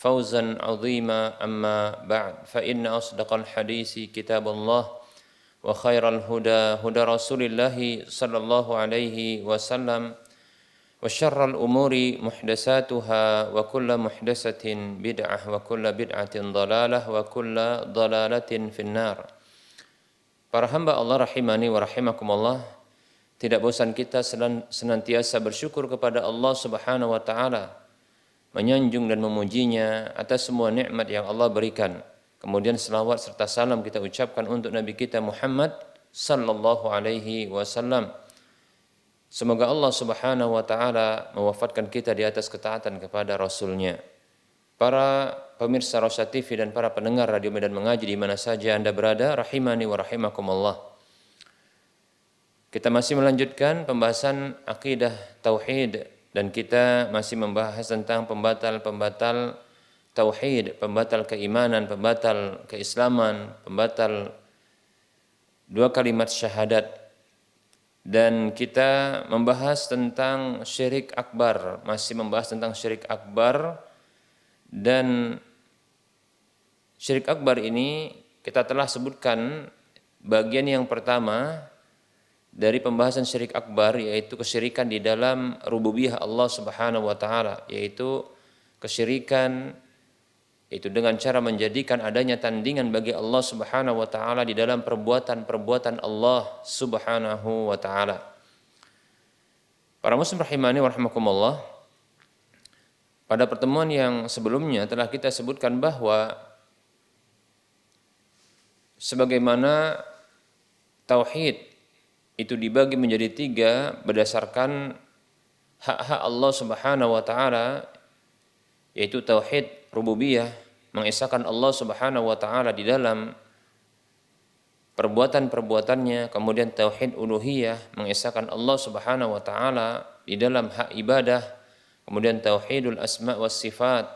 فوزا عظيما أما بعد فإن أصدق الحديث كتاب الله وخير الهدى هدى رسول الله صلى الله عليه وسلم وشر الأمور محدثاتها وكل محدثة بدعة وكل بدعة ضلالة وكل ضلالة في النار Para hamba Allah rahimani wa rahimakumullah Tidak bosan kita senantiasa bersyukur kepada Allah subhanahu wa ta'ala menyanjung dan memujinya atas semua nikmat yang Allah berikan. Kemudian selawat serta salam kita ucapkan untuk Nabi kita Muhammad sallallahu alaihi wasallam. Semoga Allah Subhanahu wa taala mewafatkan kita di atas ketaatan kepada rasulnya. Para pemirsa Rosa TV dan para pendengar Radio Medan Mengaji di mana saja Anda berada, rahimani wa rahimakumullah. Kita masih melanjutkan pembahasan akidah tauhid dan kita masih membahas tentang pembatal-pembatal tauhid, pembatal keimanan, pembatal keislaman, pembatal dua kalimat syahadat. Dan kita membahas tentang syirik akbar, masih membahas tentang syirik akbar. Dan syirik akbar ini kita telah sebutkan bagian yang pertama dari pembahasan syirik akbar yaitu kesyirikan di dalam rububiyah Allah Subhanahu wa taala yaitu kesyirikan itu dengan cara menjadikan adanya tandingan bagi Allah Subhanahu wa taala di dalam perbuatan-perbuatan Allah Subhanahu wa taala. Para muslim rahimani wa rahimakumullah. Pada pertemuan yang sebelumnya telah kita sebutkan bahwa sebagaimana tauhid itu dibagi menjadi tiga berdasarkan hak-hak Allah Subhanahu wa taala yaitu tauhid rububiyah mengesahkan Allah Subhanahu wa taala di dalam perbuatan-perbuatannya kemudian tauhid uluhiyah mengesahkan Allah Subhanahu wa taala di dalam hak ibadah kemudian tauhidul asma was sifat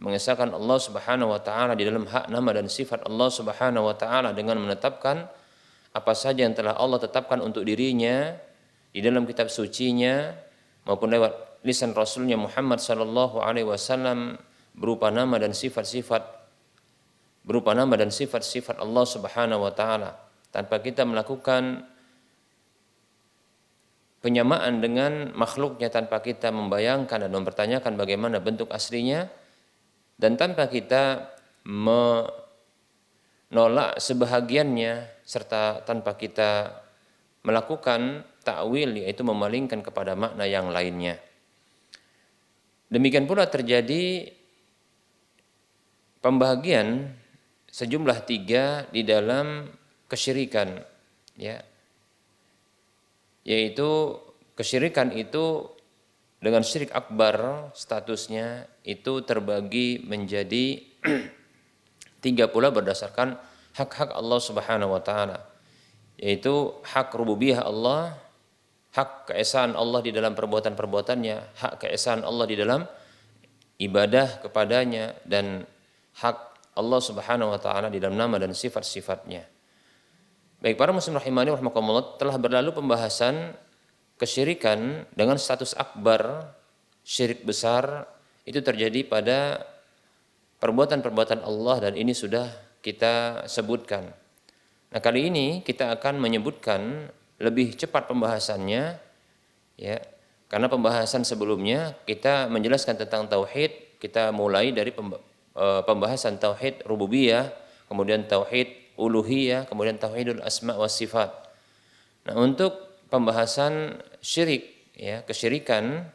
mengesahkan Allah Subhanahu wa taala di dalam hak nama dan sifat Allah Subhanahu wa taala dengan menetapkan apa saja yang telah Allah tetapkan untuk dirinya di dalam kitab sucinya maupun lewat lisan Rasulnya Muhammad sallallahu alaihi wasallam berupa nama dan sifat-sifat berupa nama dan sifat-sifat Allah Subhanahu wa taala. Tanpa kita melakukan penyamaan dengan makhluknya tanpa kita membayangkan dan mempertanyakan bagaimana bentuk aslinya dan tanpa kita menolak sebahagiannya serta tanpa kita melakukan takwil yaitu memalingkan kepada makna yang lainnya. Demikian pula terjadi pembagian sejumlah tiga di dalam kesyirikan ya yaitu kesyirikan itu dengan syirik akbar statusnya itu terbagi menjadi tiga pula berdasarkan hak-hak Allah Subhanahu wa taala yaitu hak rububiyah Allah, hak keesaan Allah di dalam perbuatan-perbuatannya, hak keesaan Allah di dalam ibadah kepadanya dan hak Allah Subhanahu wa taala di dalam nama dan sifat-sifatnya. Baik para muslim rahimani rahimakumullah telah berlalu pembahasan kesyirikan dengan status akbar syirik besar itu terjadi pada perbuatan-perbuatan Allah dan ini sudah kita sebutkan. Nah, kali ini kita akan menyebutkan lebih cepat pembahasannya ya. Karena pembahasan sebelumnya kita menjelaskan tentang tauhid, kita mulai dari eh, pembahasan tauhid rububiyah, kemudian tauhid uluhiyah, kemudian tauhidul asma wa sifat. Nah, untuk pembahasan syirik ya, kesyirikan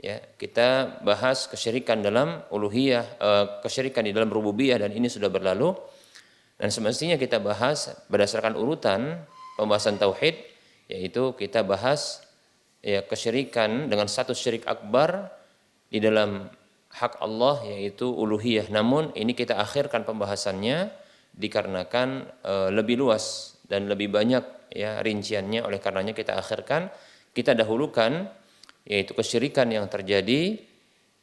ya, kita bahas kesyirikan dalam uluhiyah, eh, kesyirikan di dalam rububiyah dan ini sudah berlalu. Dan semestinya kita bahas berdasarkan urutan pembahasan tauhid yaitu kita bahas ya kesyirikan dengan satu syirik akbar di dalam hak Allah yaitu uluhiyah. Namun ini kita akhirkan pembahasannya dikarenakan e, lebih luas dan lebih banyak ya rinciannya oleh karenanya kita akhirkan kita dahulukan yaitu kesyirikan yang terjadi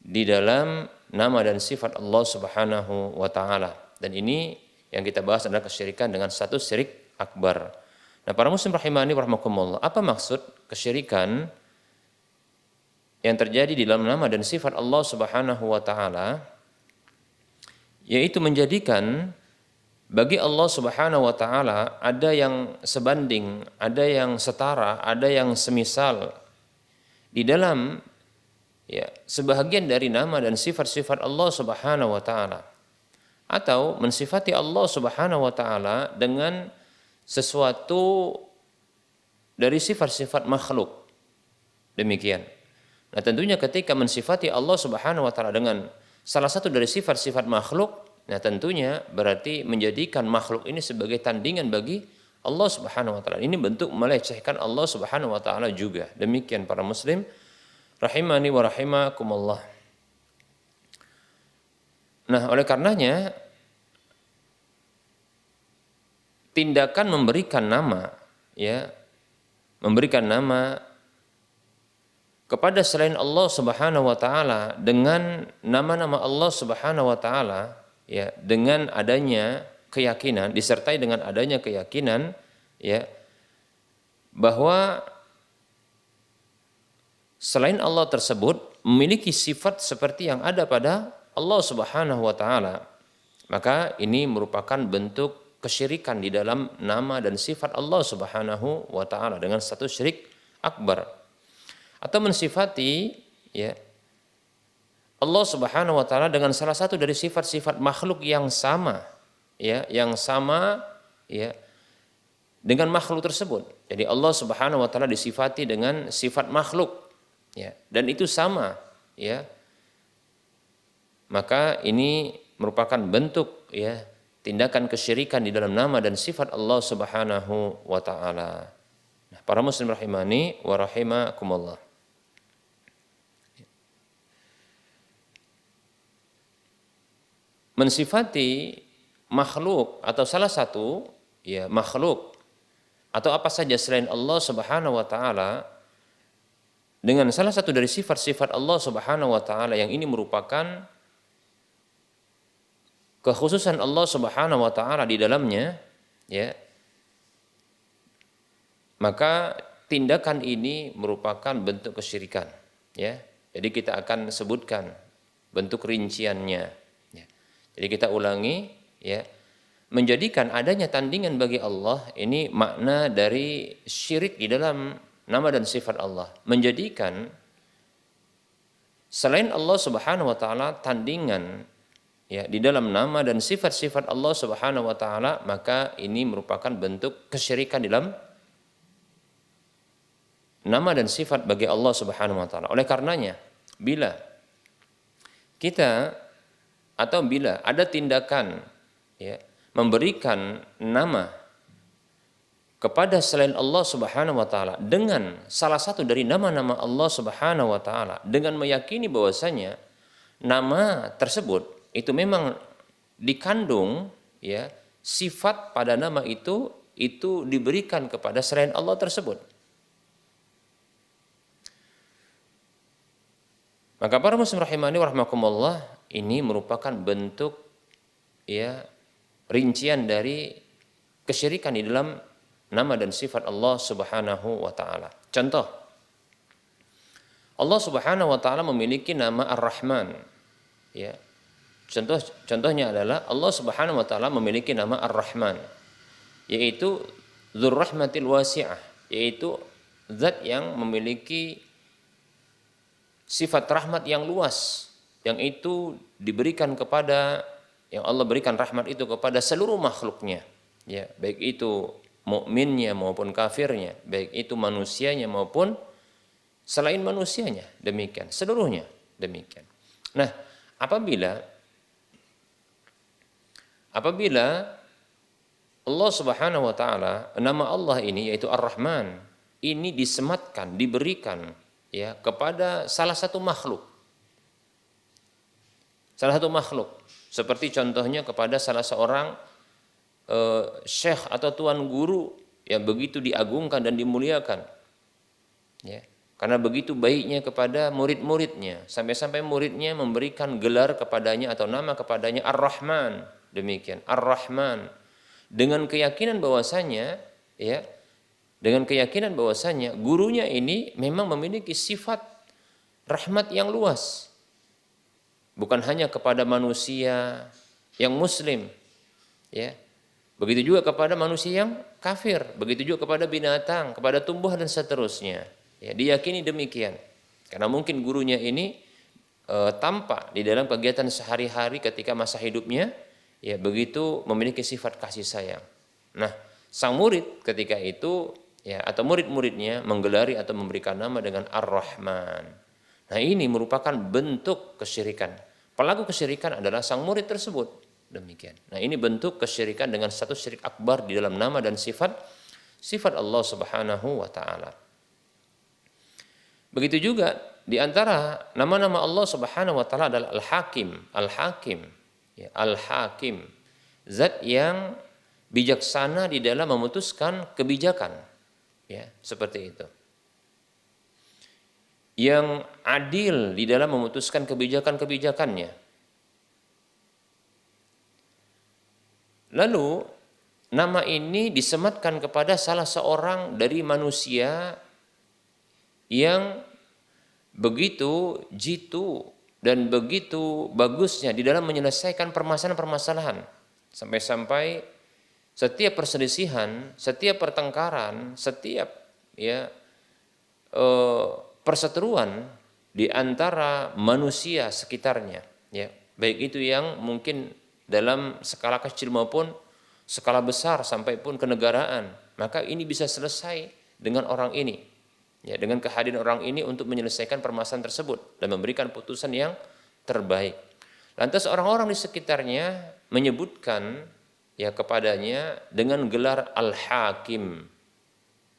di dalam nama dan sifat Allah Subhanahu wa taala dan ini yang kita bahas adalah kesyirikan dengan satu syirik akbar. Nah, para muslim rahimani warahmatullah, apa maksud kesyirikan yang terjadi di dalam nama dan sifat Allah Subhanahu wa taala? Yaitu menjadikan bagi Allah Subhanahu wa taala ada yang sebanding, ada yang setara, ada yang semisal di dalam ya sebahagian dari nama dan sifat-sifat Allah Subhanahu wa taala atau mensifati Allah Subhanahu wa taala dengan sesuatu dari sifat-sifat makhluk. Demikian. Nah, tentunya ketika mensifati Allah Subhanahu wa taala dengan salah satu dari sifat-sifat makhluk, Nah tentunya berarti menjadikan makhluk ini sebagai tandingan bagi Allah Subhanahu wa taala. Ini bentuk melecehkan Allah Subhanahu wa taala juga. Demikian para muslim rahimani wa rahimakumullah. Nah, oleh karenanya tindakan memberikan nama ya. Memberikan nama kepada selain Allah Subhanahu wa taala dengan nama-nama Allah Subhanahu wa taala ya dengan adanya keyakinan disertai dengan adanya keyakinan ya bahwa selain Allah tersebut memiliki sifat seperti yang ada pada Allah Subhanahu wa taala. Maka ini merupakan bentuk kesyirikan di dalam nama dan sifat Allah Subhanahu wa taala dengan satu syirik akbar atau mensifati ya Allah Subhanahu wa taala dengan salah satu dari sifat-sifat makhluk yang sama ya yang sama ya dengan makhluk tersebut. Jadi Allah Subhanahu wa taala disifati dengan sifat makhluk ya dan itu sama ya. Maka ini merupakan bentuk ya tindakan kesyirikan di dalam nama dan sifat Allah Subhanahu wa taala. Nah, para muslim rahimani wa rahimakumullah. mensifati makhluk atau salah satu ya makhluk atau apa saja selain Allah Subhanahu wa taala dengan salah satu dari sifat-sifat Allah Subhanahu wa taala yang ini merupakan kekhususan Allah Subhanahu wa taala di dalamnya ya maka tindakan ini merupakan bentuk kesyirikan ya jadi kita akan sebutkan bentuk rinciannya jadi kita ulangi ya. Menjadikan adanya tandingan bagi Allah ini makna dari syirik di dalam nama dan sifat Allah. Menjadikan selain Allah Subhanahu wa taala tandingan ya di dalam nama dan sifat-sifat Allah Subhanahu wa taala maka ini merupakan bentuk kesyirikan dalam nama dan sifat bagi Allah Subhanahu wa taala. Oleh karenanya bila kita atau bila ada tindakan ya, memberikan nama kepada selain Allah Subhanahu wa taala dengan salah satu dari nama-nama Allah Subhanahu wa taala dengan meyakini bahwasanya nama tersebut itu memang dikandung ya sifat pada nama itu itu diberikan kepada selain Allah tersebut. Maka para muslim rahimani warahmatullah ini merupakan bentuk ya rincian dari kesyirikan di dalam nama dan sifat Allah Subhanahu wa taala. Contoh Allah Subhanahu wa taala memiliki nama Ar-Rahman. Ya. Contoh contohnya adalah Allah Subhanahu wa taala memiliki nama Ar-Rahman yaitu Dzurrahmatil Wasi'ah, yaitu zat yang memiliki sifat rahmat yang luas yang itu diberikan kepada yang Allah berikan rahmat itu kepada seluruh makhluknya. Ya baik itu mukminnya maupun kafirnya baik itu manusianya maupun selain manusianya demikian seluruhnya demikian. Nah apabila apabila Allah Subhanahu wa taala nama Allah ini yaitu Ar-Rahman ini disematkan diberikan ya kepada salah satu makhluk. Salah satu makhluk. Seperti contohnya kepada salah seorang uh, syekh atau tuan guru yang begitu diagungkan dan dimuliakan. Ya karena begitu baiknya kepada murid-muridnya. Sampai-sampai muridnya memberikan gelar kepadanya atau nama kepadanya Ar-Rahman demikian. Ar-Rahman. Dengan keyakinan bahwasanya ya dengan keyakinan bahwasanya gurunya ini memang memiliki sifat rahmat yang luas. Bukan hanya kepada manusia yang muslim ya. Begitu juga kepada manusia yang kafir begitu juga kepada binatang kepada tumbuhan dan seterusnya. Ya diyakini demikian. Karena mungkin gurunya ini e, tampak di dalam kegiatan sehari-hari ketika masa hidupnya ya begitu memiliki sifat kasih sayang. Nah, sang murid ketika itu ya atau murid-muridnya menggelari atau memberikan nama dengan Ar-Rahman. Nah, ini merupakan bentuk kesyirikan. Pelaku kesyirikan adalah sang murid tersebut. Demikian. Nah, ini bentuk kesyirikan dengan satu syirik akbar di dalam nama dan sifat sifat Allah Subhanahu wa taala. Begitu juga di antara nama-nama Allah Subhanahu wa taala adalah Al-Hakim, Al-Hakim ya, al-hakim zat yang bijaksana di dalam memutuskan kebijakan. Ya seperti itu. Yang adil di dalam memutuskan kebijakan-kebijakannya. Lalu nama ini disematkan kepada salah seorang dari manusia yang begitu jitu dan begitu bagusnya di dalam menyelesaikan permasalahan-permasalahan. Sampai-sampai setiap perselisihan, setiap pertengkaran, setiap ya eh, perseteruan di antara manusia sekitarnya, ya. Baik itu yang mungkin dalam skala kecil maupun skala besar sampai pun kenegaraan, maka ini bisa selesai dengan orang ini ya dengan kehadiran orang ini untuk menyelesaikan permasalahan tersebut dan memberikan putusan yang terbaik. Lantas orang-orang di sekitarnya menyebutkan ya kepadanya dengan gelar al-hakim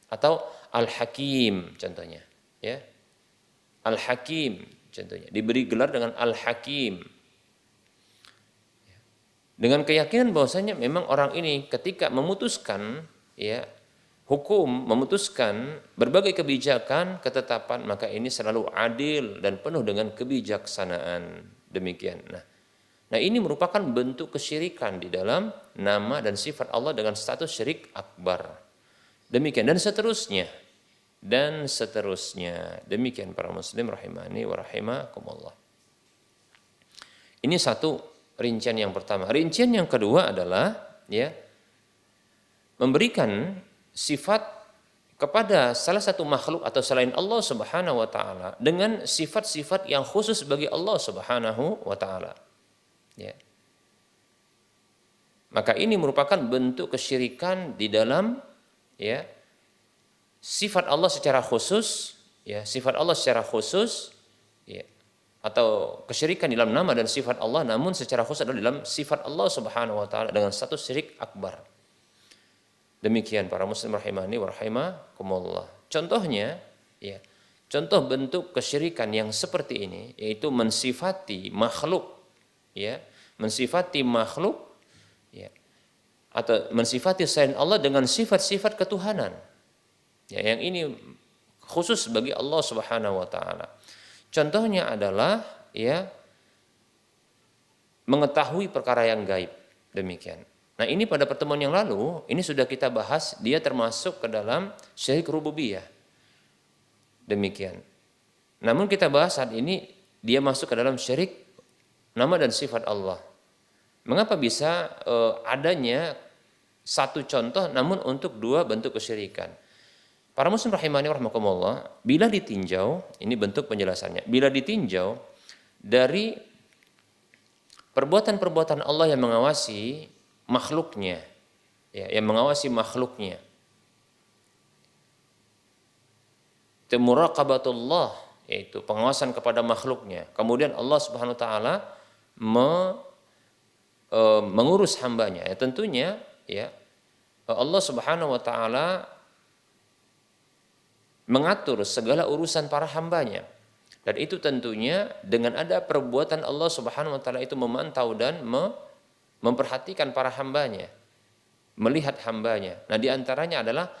atau al-hakim contohnya ya. Al-hakim contohnya diberi gelar dengan al-hakim dengan keyakinan bahwasanya memang orang ini ketika memutuskan ya hukum memutuskan berbagai kebijakan ketetapan maka ini selalu adil dan penuh dengan kebijaksanaan. Demikian. Nah nah ini merupakan bentuk kesyirikan di dalam nama dan sifat Allah dengan status syirik akbar. Demikian. Dan seterusnya. Dan seterusnya. Demikian para muslim rahimani wa rahimakumullah. Ini satu rincian yang pertama. Rincian yang kedua adalah ya memberikan sifat kepada salah satu makhluk atau selain Allah Subhanahu wa taala dengan sifat-sifat yang khusus bagi Allah Subhanahu wa taala. Ya. Maka ini merupakan bentuk kesyirikan di dalam ya sifat Allah secara khusus, ya, sifat Allah secara khusus ya atau kesyirikan dalam nama dan sifat Allah namun secara khusus adalah dalam sifat Allah Subhanahu wa taala dengan satu syirik akbar. Demikian para muslim rahimani wa rahimakumullah. Contohnya ya, contoh bentuk kesyirikan yang seperti ini yaitu mensifati makhluk ya, mensifati makhluk ya atau mensifati selain Allah dengan sifat-sifat ketuhanan. Ya, yang ini khusus bagi Allah Subhanahu wa taala. Contohnya adalah ya mengetahui perkara yang gaib. Demikian. Nah ini pada pertemuan yang lalu, ini sudah kita bahas, dia termasuk ke dalam syirik rububiyah. Demikian. Namun kita bahas saat ini, dia masuk ke dalam syirik nama dan sifat Allah. Mengapa bisa uh, adanya satu contoh namun untuk dua bentuk kesyirikan? Para muslim rahimani rahmakumullah, bila ditinjau, ini bentuk penjelasannya. Bila ditinjau dari perbuatan-perbuatan Allah yang mengawasi makhluknya, ya, yang mengawasi makhluknya. Temuraqabatullah yaitu pengawasan kepada makhluknya. Kemudian Allah Subhanahu wa taala me, e, mengurus hambanya. Ya, tentunya ya Allah Subhanahu wa taala mengatur segala urusan para hambanya. Dan itu tentunya dengan ada perbuatan Allah Subhanahu wa taala itu memantau dan me, memperhatikan para hambanya, melihat hambanya. Nah, di antaranya adalah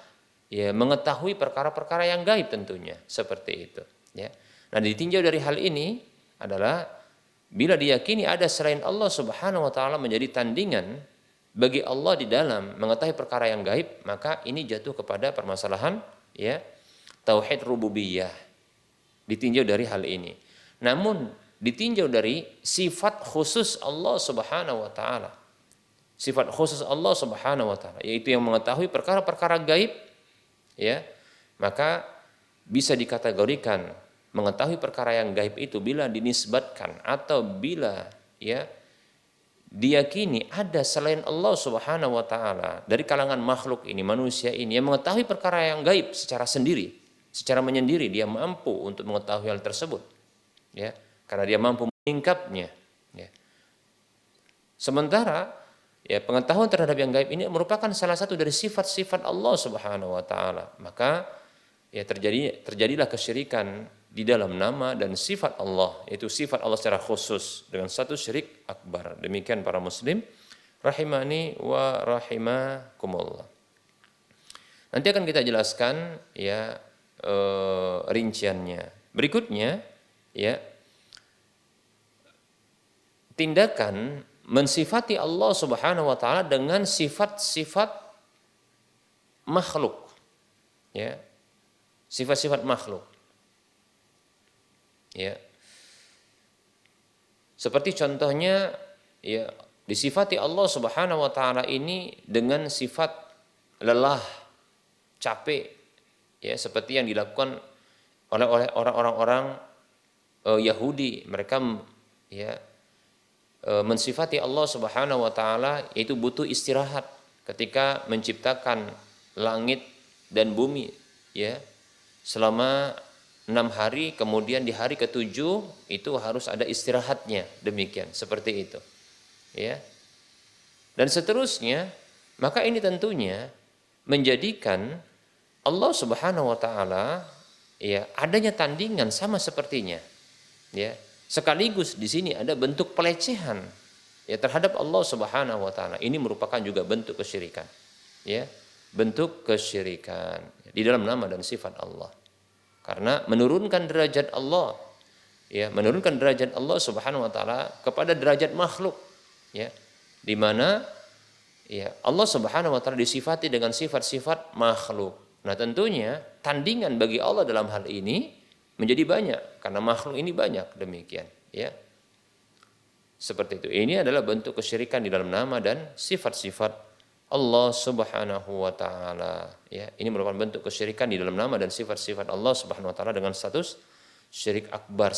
ya mengetahui perkara-perkara yang gaib tentunya, seperti itu, ya. Nah, ditinjau dari hal ini adalah bila diyakini ada selain Allah Subhanahu wa taala menjadi tandingan bagi Allah di dalam mengetahui perkara yang gaib, maka ini jatuh kepada permasalahan ya tauhid rububiyah. Ditinjau dari hal ini. Namun ditinjau dari sifat khusus Allah Subhanahu wa taala. Sifat khusus Allah Subhanahu wa taala yaitu yang mengetahui perkara-perkara gaib ya. Maka bisa dikategorikan mengetahui perkara yang gaib itu bila dinisbatkan atau bila ya diyakini ada selain Allah Subhanahu wa taala dari kalangan makhluk ini manusia ini yang mengetahui perkara yang gaib secara sendiri secara menyendiri dia mampu untuk mengetahui hal tersebut ya karena dia mampu meningkapnya. Ya. Sementara ya pengetahuan terhadap yang gaib ini merupakan salah satu dari sifat-sifat Allah Subhanahu wa taala. Maka ya terjadi terjadilah kesyirikan di dalam nama dan sifat Allah, yaitu sifat Allah secara khusus dengan satu syirik akbar. Demikian para muslim rahimani wa rahimakumullah. Nanti akan kita jelaskan ya e, rinciannya. Berikutnya ya tindakan mensifati Allah Subhanahu wa taala dengan sifat-sifat makhluk. Ya. Sifat-sifat makhluk. Ya. Seperti contohnya ya disifati Allah Subhanahu wa taala ini dengan sifat lelah, capek ya seperti yang dilakukan oleh oleh orang-orang uh, Yahudi. Mereka ya mensifati Allah Subhanahu wa taala yaitu butuh istirahat ketika menciptakan langit dan bumi ya. Selama enam hari kemudian di hari ketujuh itu harus ada istirahatnya. Demikian seperti itu ya. Dan seterusnya maka ini tentunya menjadikan Allah Subhanahu wa taala ya adanya tandingan sama sepertinya ya Sekaligus di sini ada bentuk pelecehan ya terhadap Allah Subhanahu wa taala. Ini merupakan juga bentuk kesyirikan. Ya, bentuk kesyirikan di dalam nama dan sifat Allah. Karena menurunkan derajat Allah ya, menurunkan derajat Allah Subhanahu wa taala kepada derajat makhluk ya. Di mana ya Allah Subhanahu wa taala disifati dengan sifat-sifat makhluk. Nah, tentunya tandingan bagi Allah dalam hal ini menjadi banyak. Karena makhluk ini banyak demikian ya. Seperti itu. Ini adalah bentuk kesyirikan di dalam nama dan sifat-sifat Allah Subhanahu wa taala ya. Ini merupakan bentuk kesyirikan di dalam nama dan sifat-sifat Allah Subhanahu wa taala dengan status syirik akbar.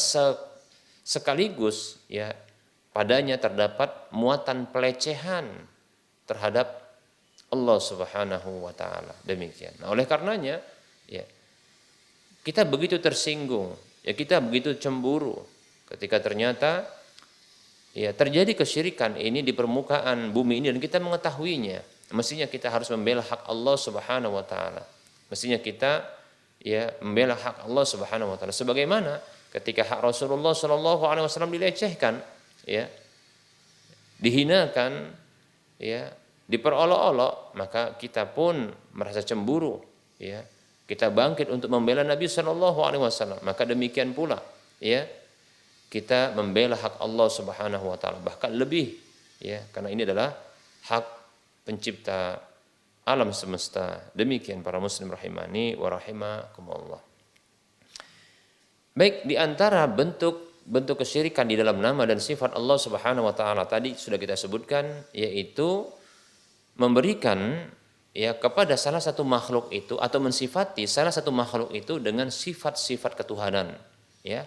Sekaligus ya padanya terdapat muatan pelecehan terhadap Allah Subhanahu wa taala. Demikian. Nah oleh karenanya ya kita begitu tersinggung, ya kita begitu cemburu ketika ternyata ya terjadi kesyirikan ini di permukaan bumi ini dan kita mengetahuinya. Mestinya kita harus membela hak Allah Subhanahu wa taala. Mestinya kita ya membela hak Allah Subhanahu wa taala sebagaimana ketika hak Rasulullah Shallallahu alaihi wasallam dilecehkan, ya. Dihinakan, ya, diperolok-olok, maka kita pun merasa cemburu, ya kita bangkit untuk membela Nabi Shallallahu Alaihi Wasallam maka demikian pula ya kita membela hak Allah Subhanahu Wa Taala bahkan lebih ya karena ini adalah hak pencipta alam semesta. Demikian para muslim rahimani wa rahimakumullah. Baik, di antara bentuk bentuk kesyirikan di dalam nama dan sifat Allah Subhanahu wa taala tadi sudah kita sebutkan yaitu memberikan ya kepada salah satu makhluk itu atau mensifati salah satu makhluk itu dengan sifat-sifat ketuhanan ya.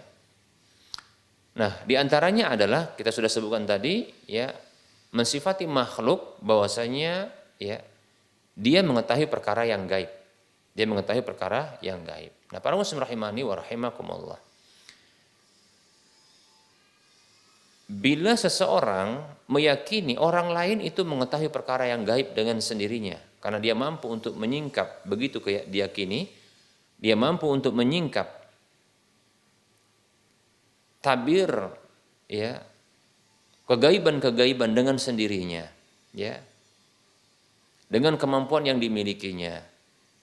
Nah di antaranya adalah kita sudah sebutkan tadi ya mensifati makhluk bahwasanya ya dia mengetahui perkara yang gaib. Dia mengetahui perkara yang gaib. Nah para muslim rahimani wa bila seseorang meyakini orang lain itu mengetahui perkara yang gaib dengan sendirinya karena dia mampu untuk menyingkap begitu kayak diyakini dia mampu untuk menyingkap tabir ya kegaiban-kegaiban dengan sendirinya ya dengan kemampuan yang dimilikinya.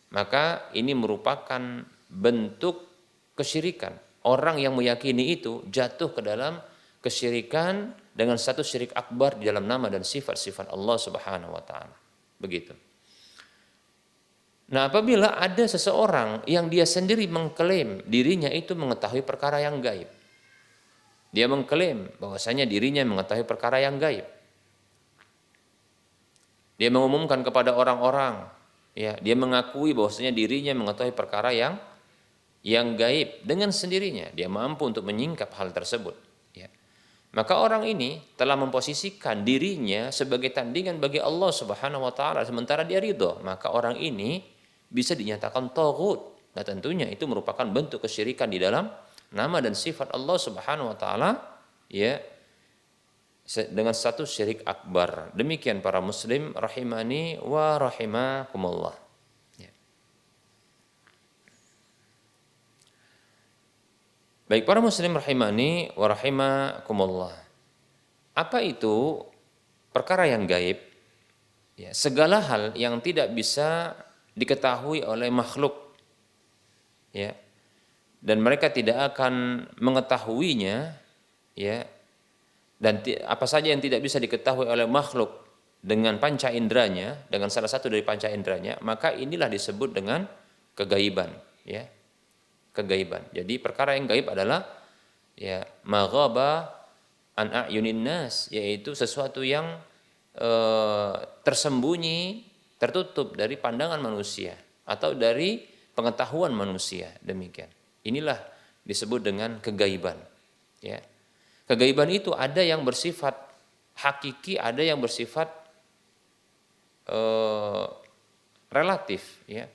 Maka ini merupakan bentuk kesyirikan. Orang yang meyakini itu jatuh ke dalam kesyirikan dengan satu syirik akbar di dalam nama dan sifat-sifat Allah Subhanahu wa taala. Begitu Nah, apabila ada seseorang yang dia sendiri mengklaim dirinya itu mengetahui perkara yang gaib. Dia mengklaim bahwasanya dirinya mengetahui perkara yang gaib. Dia mengumumkan kepada orang-orang, ya, dia mengakui bahwasanya dirinya mengetahui perkara yang yang gaib dengan sendirinya. Dia mampu untuk menyingkap hal tersebut, ya. Maka orang ini telah memposisikan dirinya sebagai tandingan bagi Allah Subhanahu wa taala sementara dia ridho. Maka orang ini bisa dinyatakan togut. Nah tentunya itu merupakan bentuk kesyirikan di dalam nama dan sifat Allah Subhanahu wa taala ya dengan satu syirik akbar. Demikian para muslim rahimani wa rahimakumullah. Ya. Baik para muslim rahimani wa rahimakumullah. Apa itu perkara yang gaib? Ya, segala hal yang tidak bisa diketahui oleh makhluk. Ya. Dan mereka tidak akan mengetahuinya ya. Dan apa saja yang tidak bisa diketahui oleh makhluk dengan panca inderanya dengan salah satu dari panca inderanya maka inilah disebut dengan kegaiban ya. Kegaiban. Jadi perkara yang gaib adalah ya maghaba an ayunin nas yaitu sesuatu yang e, tersembunyi tertutup dari pandangan manusia atau dari pengetahuan manusia demikian. Inilah disebut dengan kegaiban. Ya. Kegaiban itu ada yang bersifat hakiki, ada yang bersifat uh, relatif. Ya.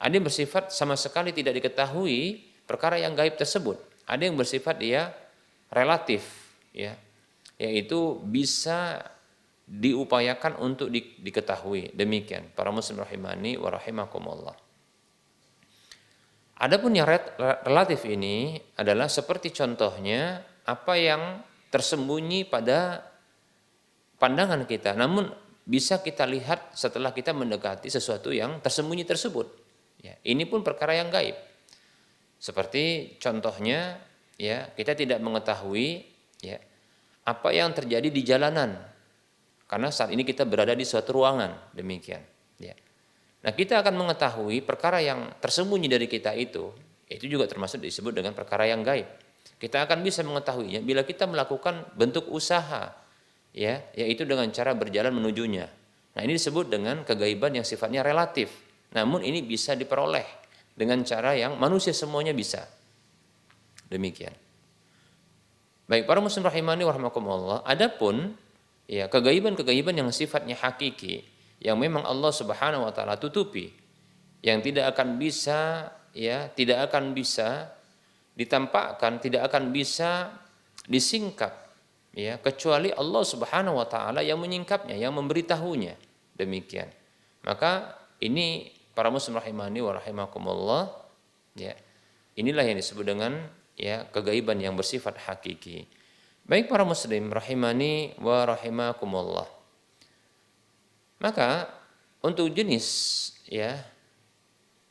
Ada yang bersifat sama sekali tidak diketahui perkara yang gaib tersebut. Ada yang bersifat dia relatif, ya, yaitu bisa diupayakan untuk di, diketahui. Demikian para muslim rahimani wa rahimakumullah. Adapun yang relatif ini adalah seperti contohnya apa yang tersembunyi pada pandangan kita, namun bisa kita lihat setelah kita mendekati sesuatu yang tersembunyi tersebut. Ya, ini pun perkara yang gaib. Seperti contohnya, ya kita tidak mengetahui ya apa yang terjadi di jalanan karena saat ini kita berada di suatu ruangan, demikian. Ya. Nah kita akan mengetahui perkara yang tersembunyi dari kita itu, itu juga termasuk disebut dengan perkara yang gaib. Kita akan bisa mengetahuinya bila kita melakukan bentuk usaha, ya, yaitu dengan cara berjalan menujunya. Nah ini disebut dengan kegaiban yang sifatnya relatif. Namun ini bisa diperoleh dengan cara yang manusia semuanya bisa. Demikian. Baik para muslim rahimani warahmatullah. Adapun ya kegaiban-kegaiban yang sifatnya hakiki yang memang Allah Subhanahu wa taala tutupi yang tidak akan bisa ya tidak akan bisa ditampakkan tidak akan bisa disingkap ya kecuali Allah Subhanahu wa taala yang menyingkapnya yang memberitahunya. Demikian. Maka ini para muslim rahimani wa rahimakumullah ya inilah yang disebut dengan ya kegaiban yang bersifat hakiki Baik para muslim rahimani wa rahimakumullah. Maka untuk jenis ya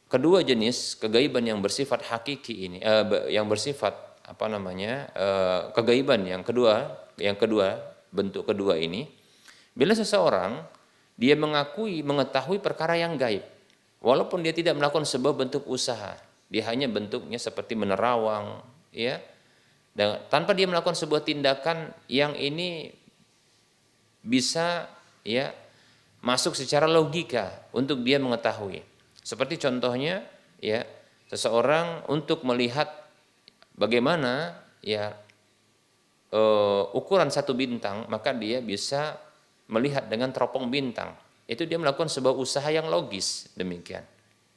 kedua jenis kegaiban yang bersifat hakiki ini eh, yang bersifat apa namanya eh, kegaiban yang kedua yang kedua bentuk kedua ini bila seseorang dia mengakui mengetahui perkara yang gaib. Walaupun dia tidak melakukan sebuah bentuk usaha, dia hanya bentuknya seperti menerawang, ya. Dan tanpa dia melakukan sebuah tindakan yang ini bisa ya masuk secara logika untuk dia mengetahui. Seperti contohnya ya seseorang untuk melihat bagaimana ya uh, ukuran satu bintang, maka dia bisa melihat dengan teropong bintang. Itu dia melakukan sebuah usaha yang logis demikian.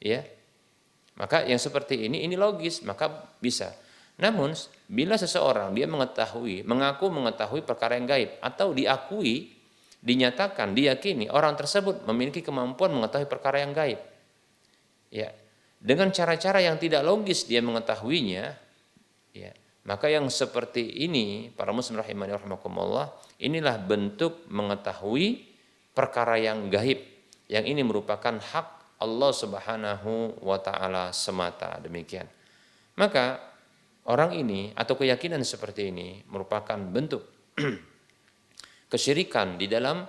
Ya. Maka yang seperti ini ini logis, maka bisa. Namun bila seseorang dia mengetahui, mengaku mengetahui perkara yang gaib atau diakui, dinyatakan, diyakini orang tersebut memiliki kemampuan mengetahui perkara yang gaib. Ya. Dengan cara-cara yang tidak logis dia mengetahuinya, ya. Maka yang seperti ini para muslim rahimani rahimakumullah Inilah bentuk mengetahui perkara yang gaib yang ini merupakan hak Allah Subhanahu wa taala semata demikian. Maka orang ini atau keyakinan seperti ini merupakan bentuk kesyirikan di dalam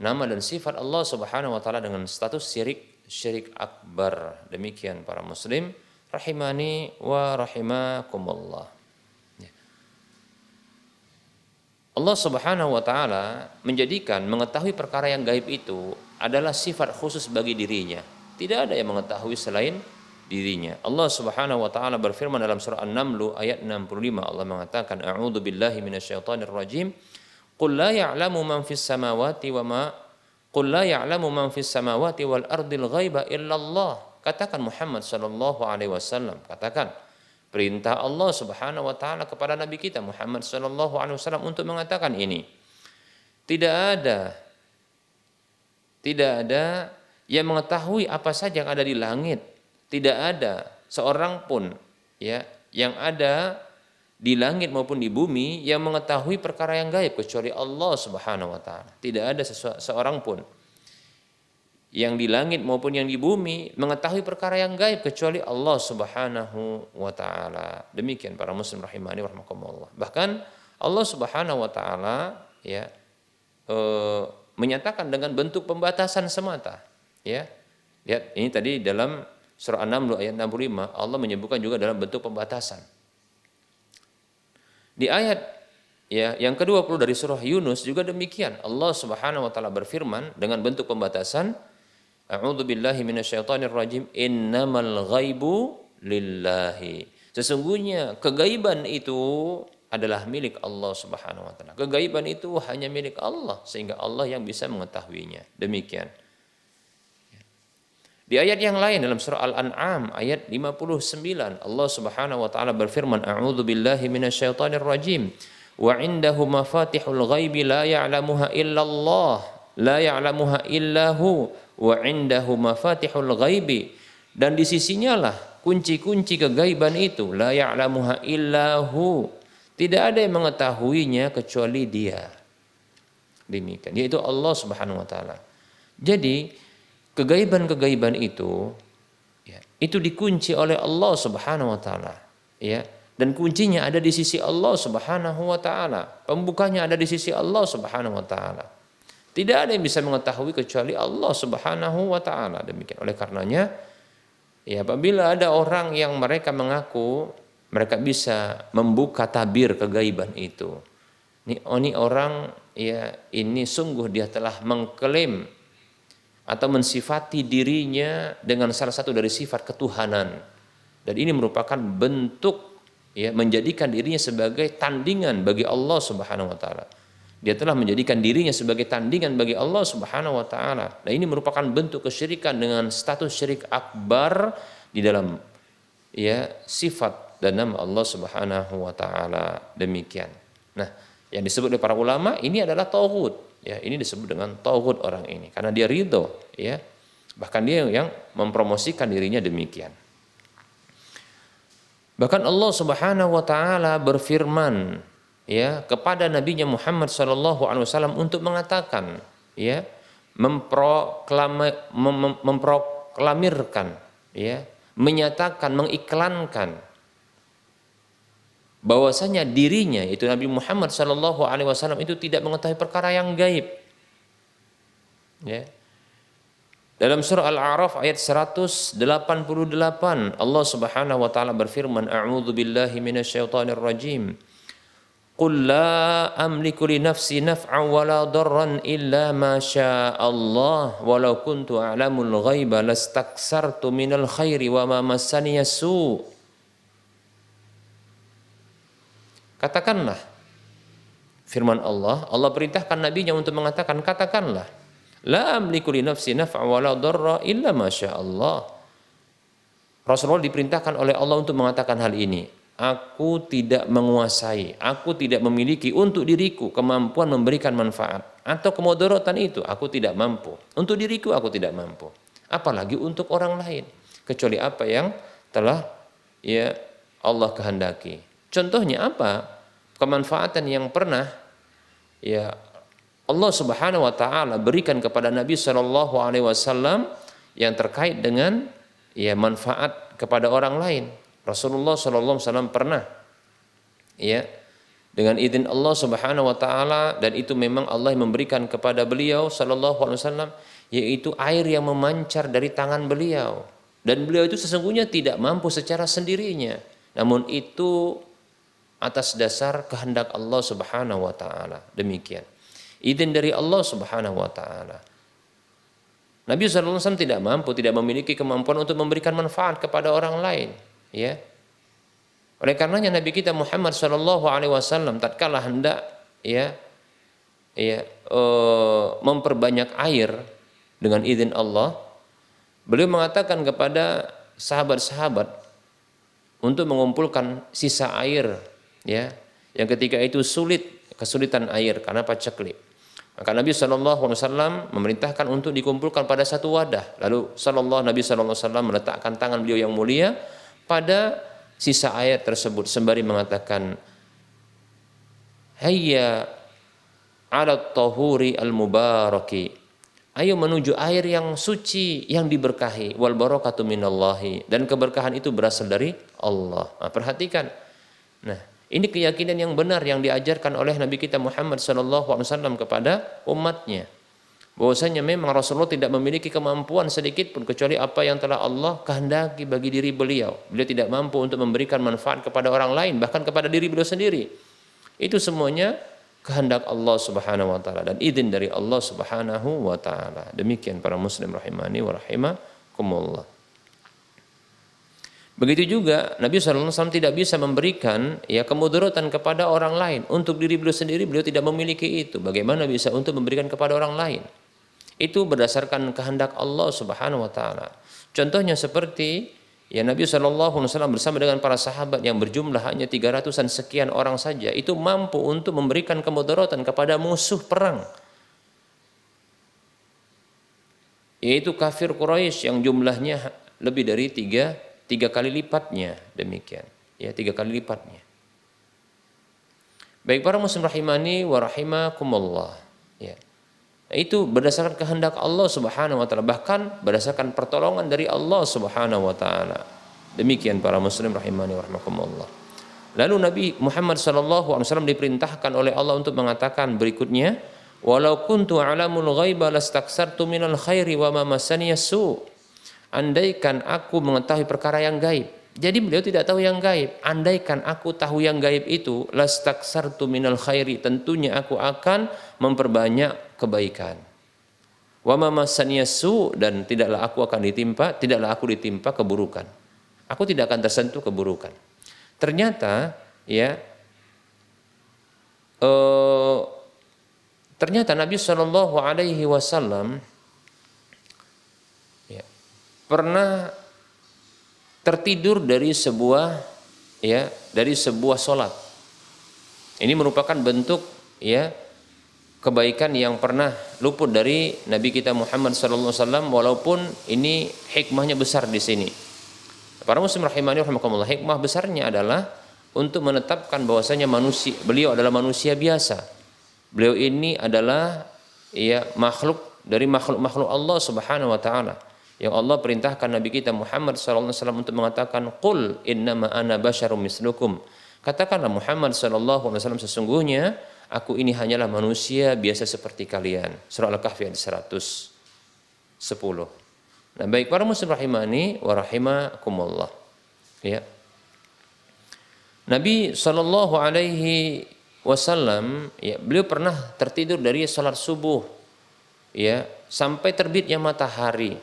nama dan sifat Allah Subhanahu wa taala dengan status syirik syirik akbar. Demikian para muslim rahimani wa rahimakumullah. Allah Subhanahu wa taala menjadikan mengetahui perkara yang gaib itu adalah sifat khusus bagi dirinya. Tidak ada yang mengetahui selain dirinya. Allah Subhanahu wa taala berfirman dalam surah An-Naml ayat 65 Allah mengatakan a'udzu billahi minasyaitonir rajim qul la ya'lamu man fis samawati wa ma qul la ya'lamu man fis samawati wal ardil ghaiba illallah katakan Muhammad sallallahu alaihi wasallam katakan perintah Allah Subhanahu wa taala kepada nabi kita Muhammad sallallahu alaihi wasallam untuk mengatakan ini. Tidak ada tidak ada yang mengetahui apa saja yang ada di langit. Tidak ada seorang pun ya yang ada di langit maupun di bumi yang mengetahui perkara yang gaib kecuali Allah Subhanahu wa taala. Tidak ada seorang pun yang di langit maupun yang di bumi mengetahui perkara yang gaib kecuali Allah Subhanahu wa taala. Demikian para muslim rahimani rahimakumullah. Bahkan Allah Subhanahu wa taala ya e, menyatakan dengan bentuk pembatasan semata, ya. Lihat ini tadi dalam surah An-Naml ayat 65 Allah menyebutkan juga dalam bentuk pembatasan. Di ayat ya yang ke-20 dari surah Yunus juga demikian. Allah Subhanahu wa taala berfirman dengan bentuk pembatasan A'udzu billahi minasyaitonir rajim. Innamal ghaibu lillahi. Sesungguhnya kegaiban itu adalah milik Allah Subhanahu wa taala. Kegaiban itu hanya milik Allah sehingga Allah yang bisa mengetahuinya. Demikian. Di ayat yang lain dalam surah Al-An'am ayat 59 Allah Subhanahu wa taala berfirman A'udzu billahi minasyaitonir rajim. Wa 'indahu mafatihul ghaibi la ya'lamuha illallah la ya'lamuha illahu. Wa indahu mafatihul ghaibi. Dan di sisinya lah kunci-kunci kegaiban itu la ya'lamuha illahu. Tidak ada yang mengetahuinya kecuali dia. Demikian yaitu Allah Subhanahu wa taala. Jadi kegaiban-kegaiban itu ya, itu dikunci oleh Allah Subhanahu wa taala ya dan kuncinya ada di sisi Allah Subhanahu wa taala pembukanya ada di sisi Allah Subhanahu wa taala tidak ada yang bisa mengetahui kecuali Allah Subhanahu wa taala. Demikian. Oleh karenanya ya apabila ada orang yang mereka mengaku mereka bisa membuka tabir kegaiban itu. Ini, oh, ini orang ya ini sungguh dia telah mengklaim atau mensifati dirinya dengan salah satu dari sifat ketuhanan. Dan ini merupakan bentuk ya menjadikan dirinya sebagai tandingan bagi Allah Subhanahu wa taala. Dia telah menjadikan dirinya sebagai tandingan bagi Allah Subhanahu wa taala. Nah, ini merupakan bentuk kesyirikan dengan status syirik akbar di dalam ya sifat dan nama Allah Subhanahu wa taala. Demikian. Nah, yang disebut oleh para ulama ini adalah tauhid. Ya, ini disebut dengan tauhid orang ini karena dia ridho, ya. Bahkan dia yang mempromosikan dirinya demikian. Bahkan Allah Subhanahu wa taala berfirman ya kepada nabinya Muhammad wasallam untuk mengatakan ya memproklamirkan ya menyatakan mengiklankan bahwasanya dirinya itu Nabi Muhammad sallallahu alaihi wasallam itu tidak mengetahui perkara yang gaib. Ya. Dalam surah Al-A'raf ayat 188 Allah Subhanahu wa taala berfirman A'udzu billahi minasyaitonir rajim. Qul la amliku li nafsi naf'an wala darran illa ma syaa Allah walau kuntu a'lamul ghaiba lastaksartu minal khairi wa ma massani su Katakanlah firman Allah Allah perintahkan nabinya untuk mengatakan katakanlah La amliku li nafsi naf'a darra illa masya Allah. Rasulullah diperintahkan oleh Allah untuk mengatakan hal ini. Aku tidak menguasai, aku tidak memiliki untuk diriku kemampuan memberikan manfaat atau kemudaratan itu aku tidak mampu. Untuk diriku aku tidak mampu. Apalagi untuk orang lain. Kecuali apa yang telah ya Allah kehendaki. Contohnya apa? Kemanfaatan yang pernah ya Allah Subhanahu wa taala berikan kepada Nabi Shallallahu alaihi wasallam yang terkait dengan ya manfaat kepada orang lain. Rasulullah Shallallahu alaihi wasallam pernah ya dengan izin Allah Subhanahu wa taala dan itu memang Allah yang memberikan kepada beliau Shallallahu alaihi wasallam yaitu air yang memancar dari tangan beliau dan beliau itu sesungguhnya tidak mampu secara sendirinya namun itu atas dasar kehendak Allah Subhanahu wa taala demikian izin dari Allah Subhanahu wa taala. Nabi SAW tidak mampu, tidak memiliki kemampuan untuk memberikan manfaat kepada orang lain, ya. Oleh karenanya Nabi kita Muhammad Shallallahu Alaihi Wasallam tatkala hendak ya ya uh, memperbanyak air dengan izin Allah, beliau mengatakan kepada sahabat-sahabat untuk mengumpulkan sisa air ya yang ketika itu sulit kesulitan air karena paceklik. Maka Nabi Shallallahu Alaihi Wasallam memerintahkan untuk dikumpulkan pada satu wadah. Lalu Shallallahu Nabi Shallallahu Alaihi Wasallam meletakkan tangan beliau yang mulia pada sisa ayat tersebut sembari mengatakan Hayya ala tahuri al mubaraki Ayo menuju air yang suci yang diberkahi wal barakatu minallahi dan keberkahan itu berasal dari Allah. Nah, perhatikan. Nah, ini keyakinan yang benar yang diajarkan oleh Nabi kita Muhammad SAW kepada umatnya. Bahwasanya memang Rasulullah tidak memiliki kemampuan sedikit pun kecuali apa yang telah Allah kehendaki bagi diri beliau. Beliau tidak mampu untuk memberikan manfaat kepada orang lain, bahkan kepada diri beliau sendiri. Itu semuanya kehendak Allah Subhanahu wa taala dan izin dari Allah Subhanahu wa taala. Demikian para muslim rahimani wa rahimakumullah. Begitu juga Nabi SAW tidak bisa memberikan ya kemudaratan kepada orang lain. Untuk diri beliau sendiri beliau tidak memiliki itu. Bagaimana bisa untuk memberikan kepada orang lain? Itu berdasarkan kehendak Allah Subhanahu wa taala. Contohnya seperti ya Nabi SAW bersama dengan para sahabat yang berjumlah hanya 300-an sekian orang saja itu mampu untuk memberikan kemudaratan kepada musuh perang. Yaitu kafir Quraisy yang jumlahnya lebih dari tiga tiga kali lipatnya demikian. Ya tiga kali lipatnya. Baik para muslim rahimani wa rahimakumullah. Ya. Nah, itu berdasarkan kehendak Allah Subhanahu wa taala. Bahkan berdasarkan pertolongan dari Allah Subhanahu wa taala. Demikian para muslim rahimani wa rahimakumullah. Lalu Nabi Muhammad sallallahu alaihi wasallam diperintahkan oleh Allah untuk mengatakan berikutnya walau kuntu alamul ghaiba lastaksartu minal khairi wa ma masani su' andaikan aku mengetahui perkara yang gaib. Jadi beliau tidak tahu yang gaib. Andaikan aku tahu yang gaib itu, lastaksartu minal khairi. Tentunya aku akan memperbanyak kebaikan. Wa su dan tidaklah aku akan ditimpa, tidaklah aku ditimpa keburukan. Aku tidak akan tersentuh keburukan. Ternyata ya uh, ternyata Nabi Shallallahu Alaihi Wasallam pernah tertidur dari sebuah ya dari sebuah solat. Ini merupakan bentuk ya kebaikan yang pernah luput dari Nabi kita Muhammad SAW walaupun ini hikmahnya besar di sini. Para muslim rahimani rahimakumullah hikmah besarnya adalah untuk menetapkan bahwasanya manusia beliau adalah manusia biasa. Beliau ini adalah ya makhluk dari makhluk-makhluk Allah Subhanahu wa taala yang Allah perintahkan Nabi kita Muhammad SAW untuk mengatakan Qul innama ana basyarum mislukum Katakanlah Muhammad SAW sesungguhnya aku ini hanyalah manusia biasa seperti kalian Surah Al-Kahfi ayat 110 Nah, baik para muslim rahimani wa rahimakumullah. Ya. Nabi Shallallahu alaihi wasallam ya, beliau pernah tertidur dari salat subuh ya sampai terbitnya matahari.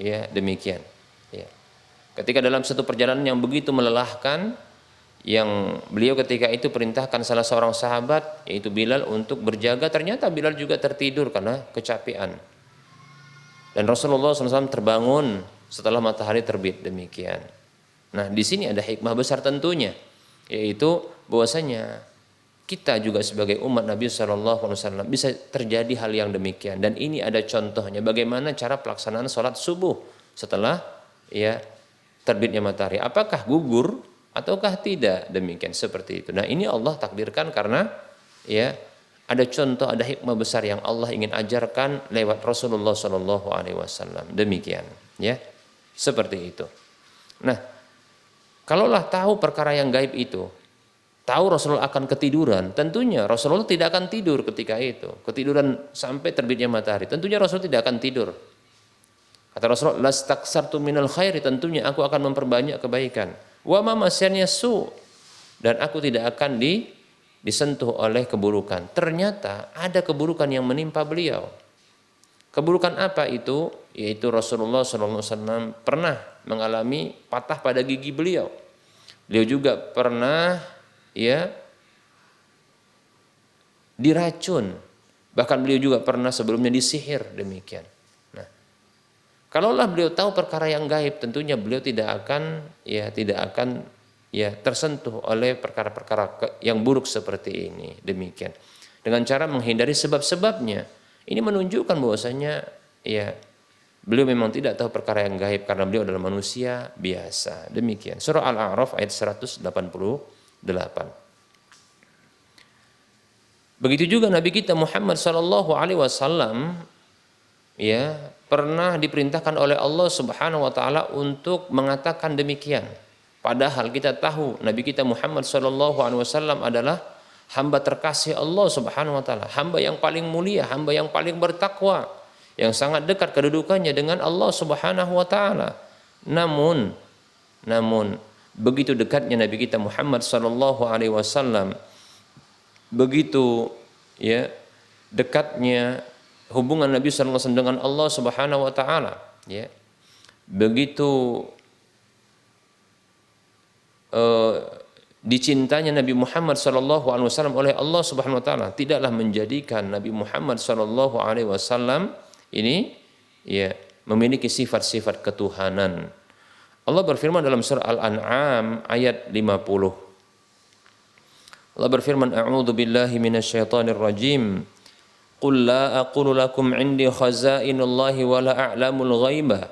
Ya, demikian. Ya. Ketika dalam satu perjalanan yang begitu melelahkan yang beliau ketika itu perintahkan salah seorang sahabat yaitu Bilal untuk berjaga ternyata Bilal juga tertidur karena kecapean dan Rasulullah SAW terbangun setelah matahari terbit demikian nah di sini ada hikmah besar tentunya yaitu bahwasanya kita juga sebagai umat Nabi SAW bisa terjadi hal yang demikian dan ini ada contohnya bagaimana cara pelaksanaan sholat subuh setelah ya terbitnya matahari apakah gugur ataukah tidak demikian seperti itu. Nah, ini Allah takdirkan karena ya ada contoh, ada hikmah besar yang Allah ingin ajarkan lewat Rasulullah Shallallahu Alaihi Wasallam. Demikian, ya, seperti itu. Nah, kalaulah tahu perkara yang gaib itu, tahu Rasulullah akan ketiduran, tentunya Rasulullah tidak akan tidur ketika itu. Ketiduran sampai terbitnya matahari, tentunya Rasul tidak akan tidur. Kata Rasulullah, "Lastaksartu minal khairi", tentunya aku akan memperbanyak kebaikan wa ma su dan aku tidak akan di, disentuh oleh keburukan. Ternyata ada keburukan yang menimpa beliau. Keburukan apa itu? Yaitu Rasulullah SAW pernah mengalami patah pada gigi beliau. Beliau juga pernah ya diracun. Bahkan beliau juga pernah sebelumnya disihir demikian. Kalaulah beliau tahu perkara yang gaib, tentunya beliau tidak akan ya tidak akan ya tersentuh oleh perkara-perkara yang buruk seperti ini. Demikian. Dengan cara menghindari sebab-sebabnya. Ini menunjukkan bahwasanya ya beliau memang tidak tahu perkara yang gaib karena beliau adalah manusia biasa. Demikian. Surah Al-A'raf ayat 188. Begitu juga Nabi kita Muhammad sallallahu alaihi wasallam ya pernah diperintahkan oleh Allah Subhanahu wa taala untuk mengatakan demikian. Padahal kita tahu Nabi kita Muhammad sallallahu alaihi wasallam adalah hamba terkasih Allah Subhanahu wa taala, hamba yang paling mulia, hamba yang paling bertakwa, yang sangat dekat kedudukannya dengan Allah Subhanahu wa taala. Namun namun begitu dekatnya Nabi kita Muhammad sallallahu alaihi wasallam begitu ya dekatnya hubungan Nabi SAW dengan Allah Subhanahu wa taala ya begitu uh, dicintanya Nabi Muhammad sallallahu alaihi wasallam oleh Allah Subhanahu wa taala tidaklah menjadikan Nabi Muhammad sallallahu alaihi wasallam ini ya memiliki sifat-sifat ketuhanan. Allah berfirman dalam surah Al-An'am ayat 50. Allah berfirman a'udzu billahi minasyaitonir rajim. Qul la aqulu lakum indi khazainullahi wa la a'lamul ghaiba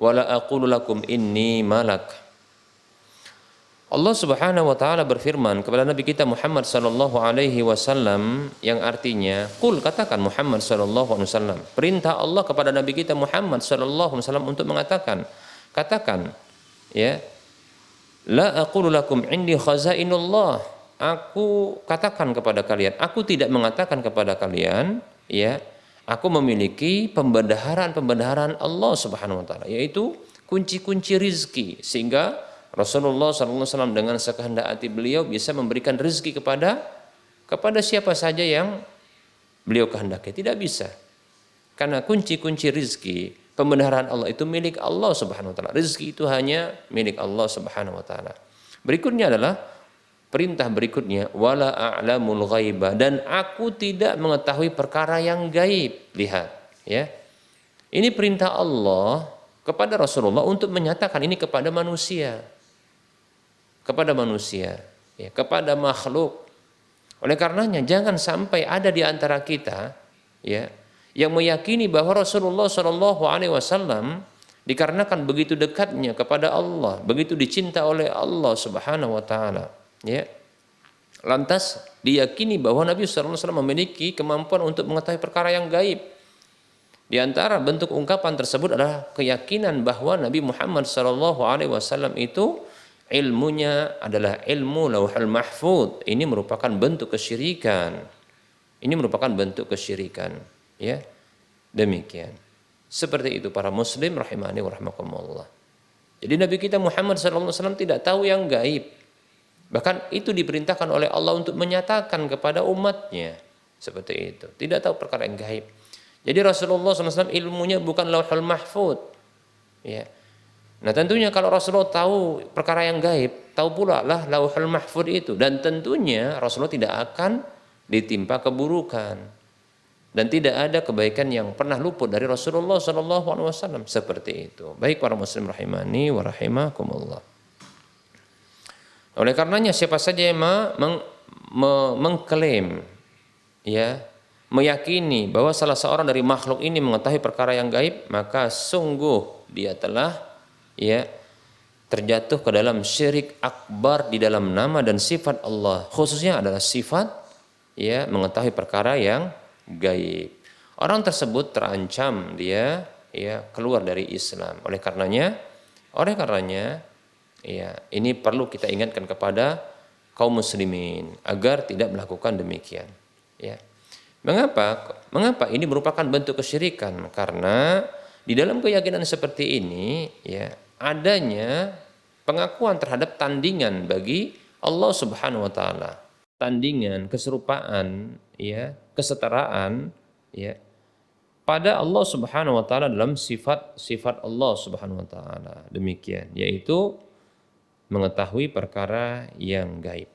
wa la aqulu lakum inni malak. Allah Subhanahu wa taala berfirman kepada Nabi kita Muhammad sallallahu alaihi wasallam yang artinya qul katakan Muhammad sallallahu alaihi wasallam perintah Allah kepada Nabi kita Muhammad sallallahu alaihi wasallam untuk mengatakan katakan ya la aqulu lakum indi khazainullah aku katakan kepada kalian, aku tidak mengatakan kepada kalian, ya, aku memiliki pembendaharan-pembendaharan Allah Subhanahu wa taala, yaitu kunci-kunci rizki sehingga Rasulullah SAW dengan sekehendak hati beliau bisa memberikan rizki kepada kepada siapa saja yang beliau kehendaki. Tidak bisa. Karena kunci-kunci rizki, pembendaharan Allah itu milik Allah Subhanahu wa taala. Rizki itu hanya milik Allah Subhanahu wa taala. Berikutnya adalah Perintah berikutnya wala a'lamul ghaiba dan aku tidak mengetahui perkara yang gaib. Lihat, ya. Ini perintah Allah kepada Rasulullah untuk menyatakan ini kepada manusia. Kepada manusia, ya, kepada makhluk. Oleh karenanya jangan sampai ada di antara kita ya yang meyakini bahwa Rasulullah Shallallahu alaihi wasallam dikarenakan begitu dekatnya kepada Allah, begitu dicinta oleh Allah Subhanahu wa taala Ya. Lantas diyakini bahwa Nabi SAW memiliki kemampuan untuk mengetahui perkara yang gaib. Di antara bentuk ungkapan tersebut adalah keyakinan bahwa Nabi Muhammad SAW itu ilmunya adalah ilmu lauhul mahfud. Ini merupakan bentuk kesyirikan. Ini merupakan bentuk kesyirikan. Ya, demikian. Seperti itu para muslim rahimani wa rahmakumullah. Jadi Nabi kita Muhammad SAW tidak tahu yang gaib. Bahkan itu diperintahkan oleh Allah untuk menyatakan kepada umatnya. Seperti itu. Tidak tahu perkara yang gaib. Jadi Rasulullah SAW ilmunya bukan lauhul mahfud. Ya. Nah tentunya kalau Rasulullah tahu perkara yang gaib, tahu pula lah lauhul mahfud itu. Dan tentunya Rasulullah tidak akan ditimpa keburukan dan tidak ada kebaikan yang pernah luput dari Rasulullah Shallallahu Alaihi Wasallam seperti itu. Baik para muslim rahimani wa rahimakumullah. Oleh karenanya siapa saja yang meng, me, mengklaim ya meyakini bahwa salah seorang dari makhluk ini mengetahui perkara yang gaib, maka sungguh dia telah ya terjatuh ke dalam syirik akbar di dalam nama dan sifat Allah. Khususnya adalah sifat ya mengetahui perkara yang gaib. Orang tersebut terancam dia ya keluar dari Islam. Oleh karenanya, oleh karenanya ya ini perlu kita ingatkan kepada kaum muslimin agar tidak melakukan demikian. Ya. Mengapa? Mengapa ini merupakan bentuk kesyirikan? Karena di dalam keyakinan seperti ini ya adanya pengakuan terhadap tandingan bagi Allah Subhanahu wa taala. Tandingan, keserupaan, ya, kesetaraan ya pada Allah Subhanahu wa taala dalam sifat-sifat Allah Subhanahu wa taala. Demikian, yaitu mengetahui perkara yang gaib.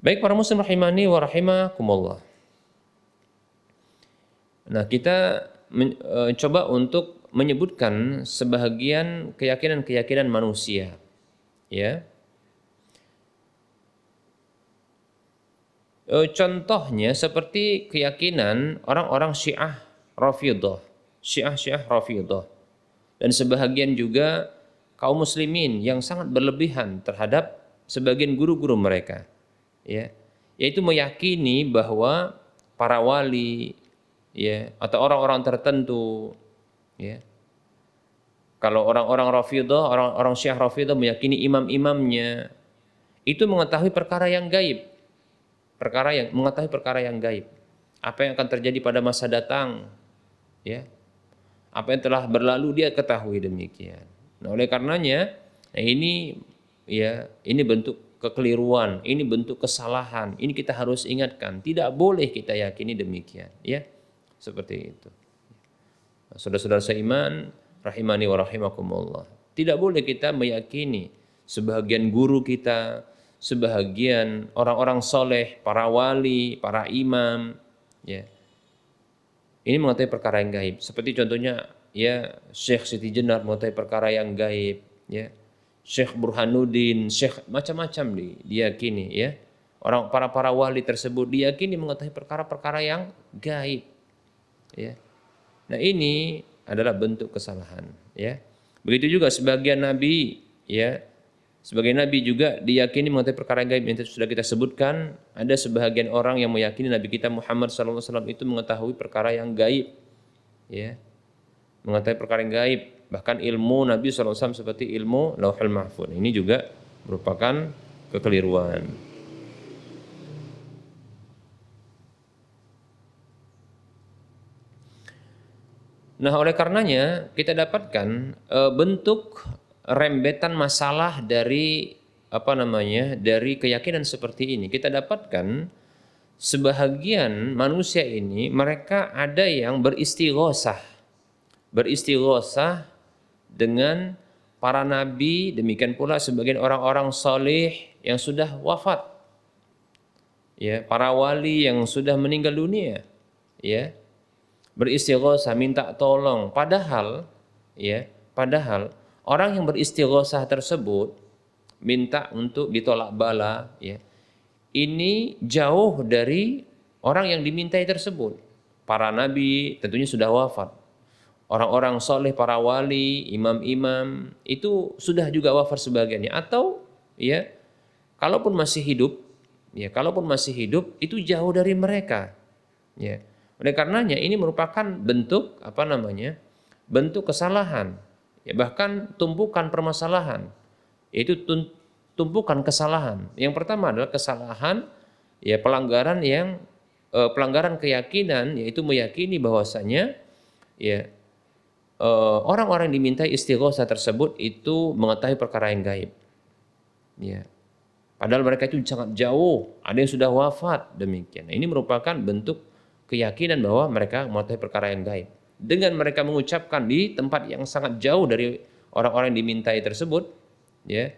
Baik para muslim rahimani wa rahimakumullah. Nah, kita men, e, untuk menyebutkan sebahagian keyakinan-keyakinan manusia. Ya. Contohnya seperti keyakinan orang-orang Syiah Rafidah, Syiah-Syiah Rafidah. Dan sebahagian juga kaum muslimin yang sangat berlebihan terhadap sebagian guru-guru mereka. Ya, yaitu meyakini bahwa para wali ya atau orang-orang tertentu ya kalau orang-orang Rafidah, orang-orang Syiah Rafidah meyakini imam-imamnya itu mengetahui perkara yang gaib perkara yang mengetahui perkara yang gaib. Apa yang akan terjadi pada masa datang, ya. Apa yang telah berlalu dia ketahui demikian. Nah, oleh karenanya, nah ini ya, ini bentuk kekeliruan, ini bentuk kesalahan. Ini kita harus ingatkan, tidak boleh kita yakini demikian, ya. Seperti itu. Saudara-saudara seiman, rahimani wa rahimakumullah. Tidak boleh kita meyakini sebagian guru kita, sebahagian orang-orang soleh, para wali, para imam, ya. Ini mengetahui perkara yang gaib. Seperti contohnya ya Syekh Siti Jenar mengetahui perkara yang gaib, ya. Syekh Burhanuddin, Syekh macam-macam di diyakini ya. Orang para para wali tersebut diyakini mengetahui perkara-perkara yang gaib. Ya. Nah, ini adalah bentuk kesalahan, ya. Begitu juga sebagian nabi ya sebagai nabi juga diyakini mengetahui perkara gaib yang sudah kita sebutkan. Ada sebahagian orang yang meyakini Nabi kita Muhammad SAW itu mengetahui perkara yang gaib. Ya. Mengetahui perkara yang gaib. Bahkan ilmu Nabi SAW seperti ilmu lauhul mahfud. Ini juga merupakan kekeliruan. Nah, oleh karenanya kita dapatkan e, bentuk rembetan masalah dari apa namanya dari keyakinan seperti ini. Kita dapatkan sebahagian manusia ini mereka ada yang beristighosah. Beristighosah dengan para nabi demikian pula sebagian orang-orang soleh yang sudah wafat. Ya para wali yang sudah meninggal dunia. Ya beristighosah minta tolong. Padahal ya padahal Orang yang beristighosah tersebut minta untuk ditolak bala ya. Ini jauh dari orang yang dimintai tersebut. Para nabi tentunya sudah wafat. Orang-orang soleh, para wali, imam-imam itu sudah juga wafat sebagiannya. Atau ya, kalaupun masih hidup, ya kalaupun masih hidup itu jauh dari mereka. Ya. Oleh karenanya ini merupakan bentuk apa namanya? bentuk kesalahan ya bahkan tumpukan permasalahan yaitu tumpukan kesalahan. Yang pertama adalah kesalahan ya pelanggaran yang eh, pelanggaran keyakinan yaitu meyakini bahwasanya ya eh, orang-orang yang dimintai istighosa tersebut itu mengetahui perkara yang gaib. Ya. Padahal mereka itu sangat jauh, ada yang sudah wafat demikian. Nah, ini merupakan bentuk keyakinan bahwa mereka mengetahui perkara yang gaib. Dengan mereka mengucapkan di tempat yang sangat jauh dari orang-orang yang dimintai tersebut, ya,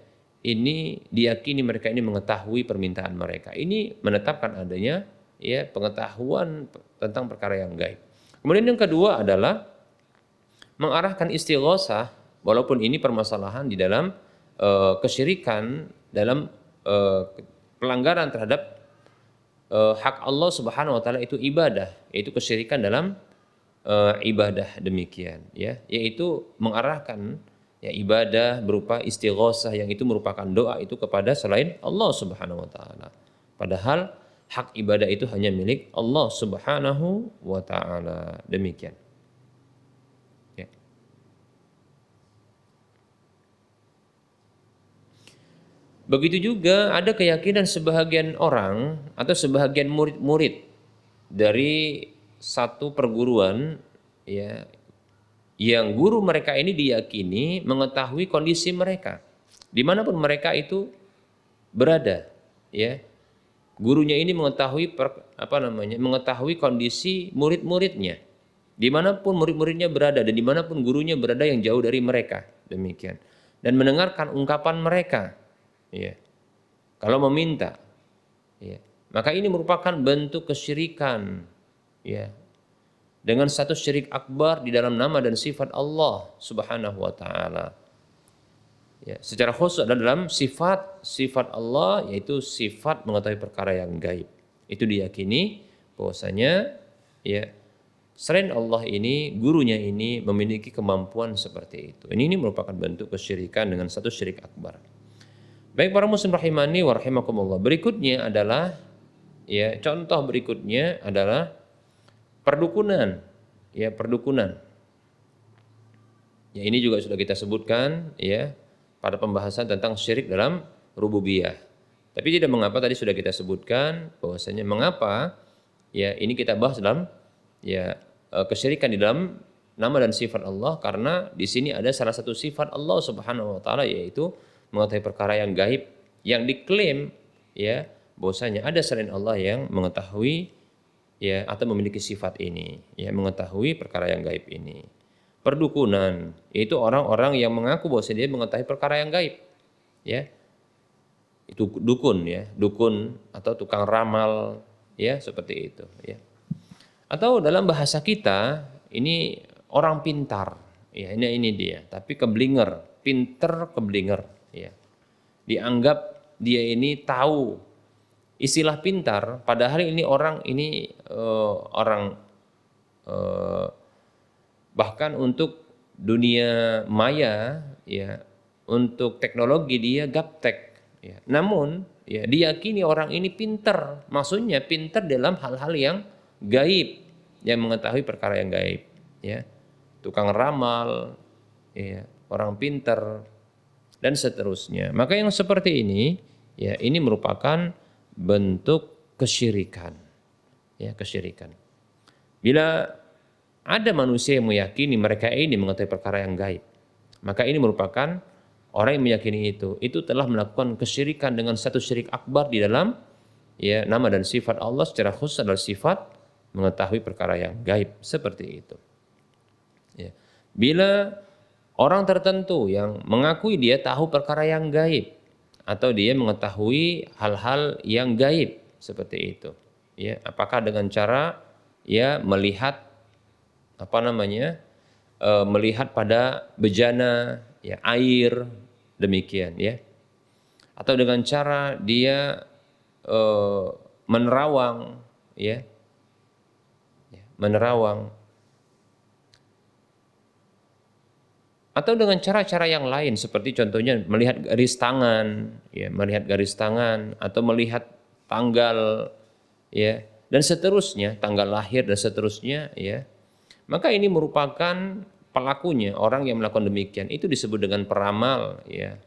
ini diyakini mereka ini mengetahui permintaan mereka. Ini menetapkan adanya ya pengetahuan tentang perkara yang gaib. Kemudian yang kedua adalah mengarahkan istighosah walaupun ini permasalahan di dalam uh, kesyirikan dalam uh, pelanggaran terhadap uh, hak Allah Subhanahu wa taala itu ibadah, yaitu kesyirikan dalam uh, ibadah demikian ya, yaitu mengarahkan ya ibadah berupa istighosah yang itu merupakan doa itu kepada selain Allah Subhanahu wa taala. Padahal hak ibadah itu hanya milik Allah Subhanahu wa taala. Demikian. Begitu juga ada keyakinan sebahagian orang atau sebahagian murid-murid dari satu perguruan ya yang guru mereka ini diyakini mengetahui kondisi mereka. Di mana pun mereka itu berada ya. Gurunya ini mengetahui per, apa namanya mengetahui kondisi murid-muridnya. Di mana pun murid-muridnya berada dan di mana pun gurunya berada yang jauh dari mereka demikian. Dan mendengarkan ungkapan mereka ya. Kalau meminta ya. Maka ini merupakan bentuk kesyirikan ya. Dengan satu syirik akbar di dalam nama dan sifat Allah Subhanahu wa taala. Ya. Secara khusus adalah dalam sifat sifat Allah yaitu sifat mengetahui perkara yang gaib. Itu diyakini bahwasanya ya selain Allah ini gurunya ini memiliki kemampuan seperti itu. Ini, ini merupakan bentuk kesyirikan dengan satu syirik akbar. Baik para muslim rahimani wa rahimakumullah. Berikutnya adalah ya contoh berikutnya adalah perdukunan. Ya, perdukunan. Ya, ini juga sudah kita sebutkan ya pada pembahasan tentang syirik dalam rububiyah. Tapi tidak mengapa tadi sudah kita sebutkan bahwasanya mengapa ya ini kita bahas dalam ya e, kesyirikan di dalam nama dan sifat Allah karena di sini ada salah satu sifat Allah Subhanahu wa taala yaitu mengetahui perkara yang gaib yang diklaim ya bahwasanya ada selain Allah yang mengetahui ya atau memiliki sifat ini ya mengetahui perkara yang gaib ini. Perdukunan itu orang-orang yang mengaku bahwa dia mengetahui perkara yang gaib ya. Itu dukun ya dukun atau tukang ramal ya seperti itu ya. Atau dalam bahasa kita ini orang pintar ya ini ini dia tapi keblinger pinter keblinger ya. Dianggap dia ini tahu istilah pintar padahal ini orang ini uh, orang uh, bahkan untuk dunia maya ya untuk teknologi dia gaptek ya namun ya diyakini orang ini pintar maksudnya pintar dalam hal-hal yang gaib yang mengetahui perkara yang gaib ya tukang ramal ya orang pintar dan seterusnya. Maka yang seperti ini ya ini merupakan bentuk kesyirikan. Ya, kesyirikan. Bila ada manusia yang meyakini mereka ini mengetahui perkara yang gaib, maka ini merupakan orang yang meyakini itu itu telah melakukan kesyirikan dengan satu syirik akbar di dalam ya nama dan sifat Allah secara khusus adalah sifat mengetahui perkara yang gaib seperti itu. Ya. Bila orang tertentu yang mengakui dia tahu perkara yang gaib atau dia mengetahui hal-hal yang gaib seperti itu. Ya apakah dengan cara ya melihat apa namanya e, melihat pada bejana ya air demikian ya. Atau dengan cara dia e, menerawang ya, ya menerawang atau dengan cara-cara yang lain seperti contohnya melihat garis tangan ya melihat garis tangan atau melihat tanggal ya dan seterusnya tanggal lahir dan seterusnya ya. Maka ini merupakan pelakunya orang yang melakukan demikian. Itu disebut dengan peramal ya.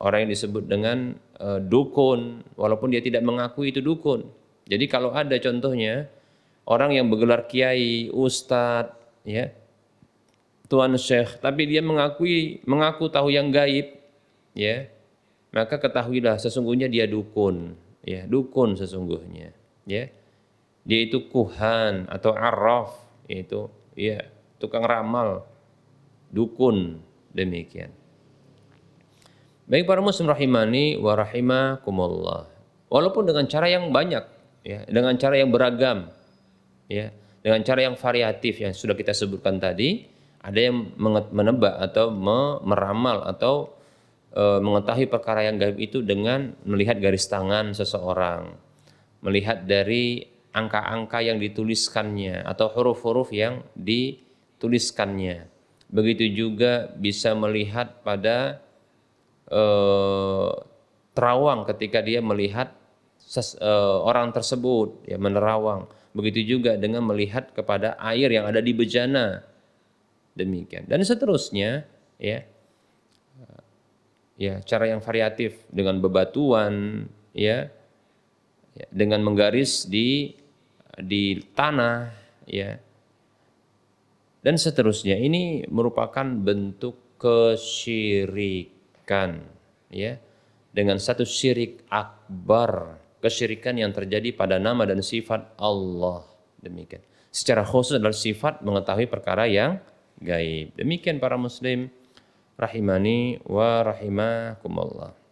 Orang yang disebut dengan uh, dukun walaupun dia tidak mengakui itu dukun. Jadi kalau ada contohnya orang yang bergelar kiai ustadz ya tuan syekh, tapi dia mengakui mengaku tahu yang gaib, ya, maka ketahuilah sesungguhnya dia dukun, ya, dukun sesungguhnya, ya. Dia itu kuhan atau arraf, yaitu ya. Tukang ramal, dukun demikian. Baik para muslim rahimani wa rahimakumullah. Walaupun dengan cara yang banyak, ya, dengan cara yang beragam, ya, dengan cara yang variatif yang sudah kita sebutkan tadi, ada yang menebak atau meramal atau e, mengetahui perkara yang gaib itu dengan melihat garis tangan seseorang, melihat dari angka-angka yang dituliskannya atau huruf-huruf yang dituliskannya. Begitu juga bisa melihat pada eh, terawang ketika dia melihat ses, eh, orang tersebut ya menerawang. Begitu juga dengan melihat kepada air yang ada di bejana. Demikian. Dan seterusnya ya. Ya, cara yang variatif dengan bebatuan ya, ya dengan menggaris di di tanah ya dan seterusnya ini merupakan bentuk kesyirik kesyirikan ya dengan satu syirik akbar kesyirikan yang terjadi pada nama dan sifat Allah demikian secara khusus adalah sifat mengetahui perkara yang gaib. Demikian para muslim rahimani wa rahimakumullah.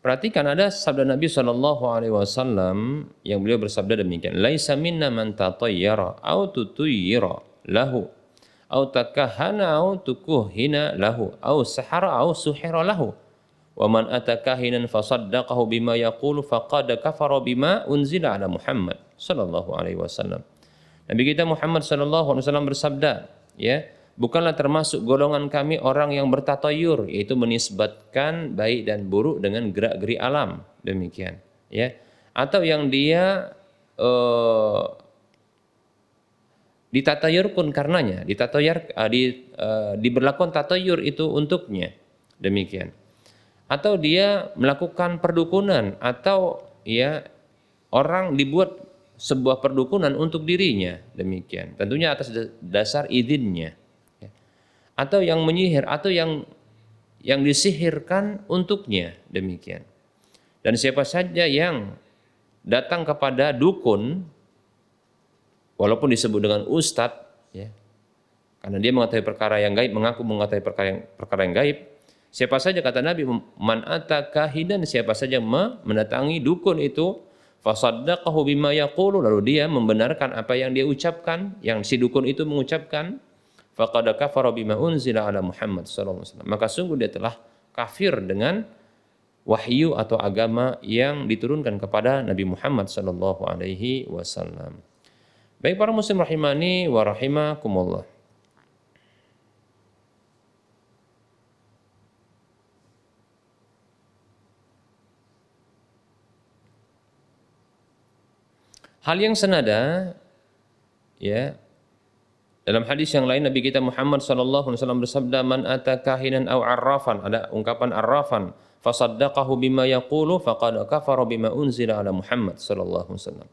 Perhatikan ada sabda Nabi Shallallahu Alaihi Wasallam yang beliau bersabda demikian. Laisa minna man tatayyara au tutuyira lahu au takahana au tukuhina lahu au sahara au suhira lahu. Wa man atakahinan fasaddaqahu bima yaqulu faqad kafara bima unzila ala Muhammad sallallahu alaihi wasallam. Nabi kita Muhammad sallallahu alaihi wasallam bersabda ya bukanlah termasuk golongan kami orang yang bertatayur yaitu menisbatkan baik dan buruk dengan gerak-geri alam demikian ya atau yang dia uh, ditatayur pun karenanya, ditatayur uh, di uh, diberlakukan tatayur itu untuknya. Demikian. Atau dia melakukan perdukunan atau ya orang dibuat sebuah perdukunan untuk dirinya, demikian. Tentunya atas dasar izinnya. Ya. Atau yang menyihir atau yang yang disihirkan untuknya, demikian. Dan siapa saja yang datang kepada dukun walaupun disebut dengan ustadz ya karena dia mengetahui perkara yang gaib mengaku mengetahui perkara yang perkara yang gaib siapa saja kata Nabi man kahidan siapa saja mendatangi dukun itu fasaddaqahu bima yaqulu. Lalu dia membenarkan apa yang dia ucapkan yang si dukun itu mengucapkan. Faqad kafara bima unzila ala Muhammad sallallahu alaihi wasallam. Maka sungguh dia telah kafir dengan wahyu atau agama yang diturunkan kepada Nabi Muhammad sallallahu alaihi wasallam. Baik para muslim rahimani wa rahimakumullah. Hal yang senada ya dalam hadis yang lain Nabi kita Muhammad sallallahu alaihi wasallam bersabda man ata kahinan aw arrafan ada ungkapan arrafan fasaddaqahu bima yaqulu faqad kafara bima unzila ala Muhammad sallallahu alaihi wasallam.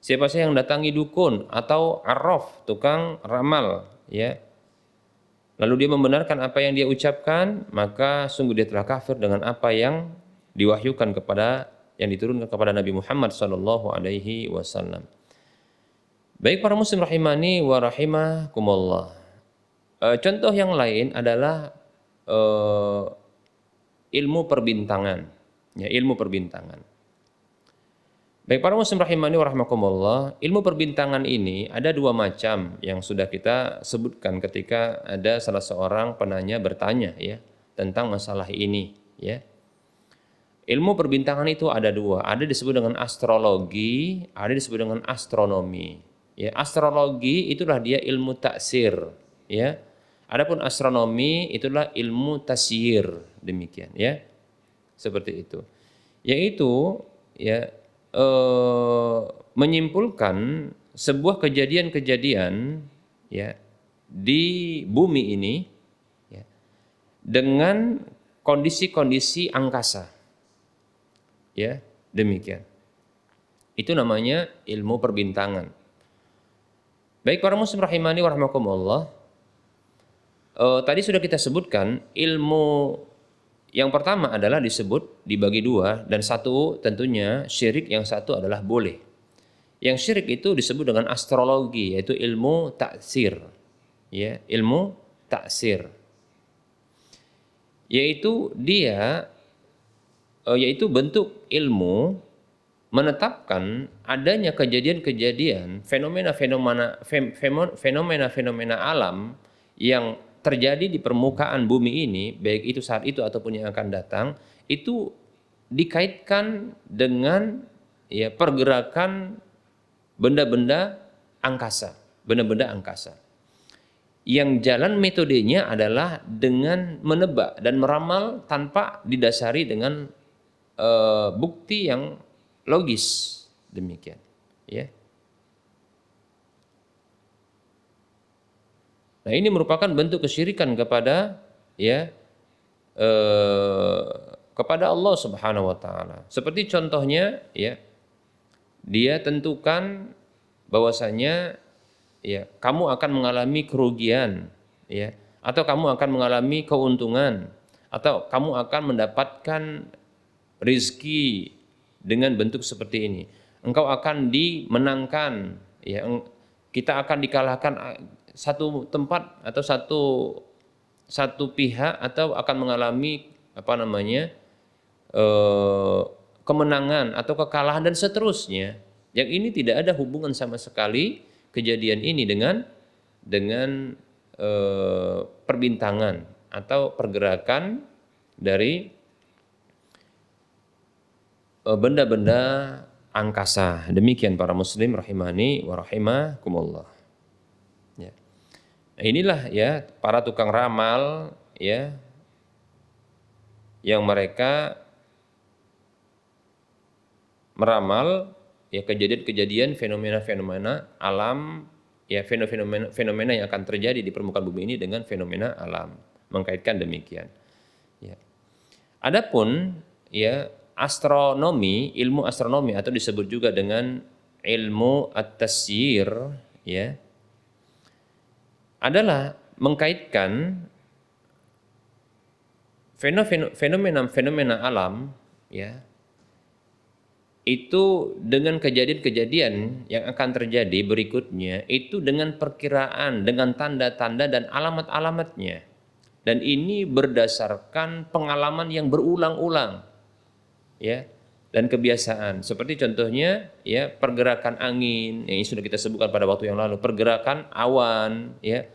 Siapa saja yang datangi dukun atau arraf, tukang ramal, ya. Lalu dia membenarkan apa yang dia ucapkan, maka sungguh dia telah kafir dengan apa yang diwahyukan kepada yang diturunkan kepada Nabi Muhammad sallallahu alaihi wasallam. Baik para muslim rahimani wa rahimakumullah. E, contoh yang lain adalah e, ilmu perbintangan. Ya, ilmu perbintangan. Baik para muslim rahimani wa rahmakumullah, ilmu perbintangan ini ada dua macam yang sudah kita sebutkan ketika ada salah seorang penanya bertanya ya tentang masalah ini ya. Ilmu perbintangan itu ada dua, ada disebut dengan astrologi, ada disebut dengan astronomi. Ya, astrologi itulah dia ilmu taksir, ya. Adapun astronomi itulah ilmu tasyir, demikian, ya. Seperti itu. Yaitu ya eh, menyimpulkan sebuah kejadian-kejadian ya di bumi ini ya, dengan kondisi-kondisi angkasa. Ya, demikian. Itu namanya ilmu perbintangan. Baik para muslim rahimani wa rahmakumullah. uh, tadi sudah kita sebutkan ilmu yang pertama adalah disebut dibagi dua dan satu tentunya syirik yang satu adalah boleh. Yang syirik itu disebut dengan astrologi yaitu ilmu taksir. Ya, ilmu taksir. Yaitu dia yaitu bentuk ilmu menetapkan adanya kejadian-kejadian fenomena-fenomena fenomena-fenomena alam yang terjadi di permukaan bumi ini, baik itu saat itu ataupun yang akan datang, itu dikaitkan dengan ya pergerakan benda-benda angkasa, benda-benda angkasa. Yang jalan metodenya adalah dengan menebak dan meramal tanpa didasari dengan uh, bukti yang logis demikian, ya. Nah ini merupakan bentuk kesyirikan kepada ya eh, kepada Allah Subhanahu Wa Taala. Seperti contohnya ya dia tentukan bahwasanya ya kamu akan mengalami kerugian ya atau kamu akan mengalami keuntungan atau kamu akan mendapatkan rizki dengan bentuk seperti ini. Engkau akan dimenangkan ya kita akan dikalahkan satu tempat atau satu satu pihak atau akan mengalami apa namanya eh, kemenangan atau kekalahan dan seterusnya. Yang ini tidak ada hubungan sama sekali kejadian ini dengan dengan eh, perbintangan atau pergerakan dari benda-benda angkasa. Demikian para muslim rahimani wa rahimakumullah. Nah, inilah ya para tukang ramal ya yang mereka meramal ya kejadian-kejadian fenomena-fenomena alam ya fenomena fenomena yang akan terjadi di permukaan bumi ini dengan fenomena alam mengkaitkan demikian ya adapun ya astronomi ilmu astronomi atau disebut juga dengan ilmu at-tasyir ya adalah mengkaitkan fenomena-fenomena alam ya itu dengan kejadian-kejadian yang akan terjadi berikutnya itu dengan perkiraan dengan tanda-tanda dan alamat-alamatnya. Dan ini berdasarkan pengalaman yang berulang-ulang ya dan kebiasaan. Seperti contohnya ya pergerakan angin yang sudah kita sebutkan pada waktu yang lalu pergerakan awan ya.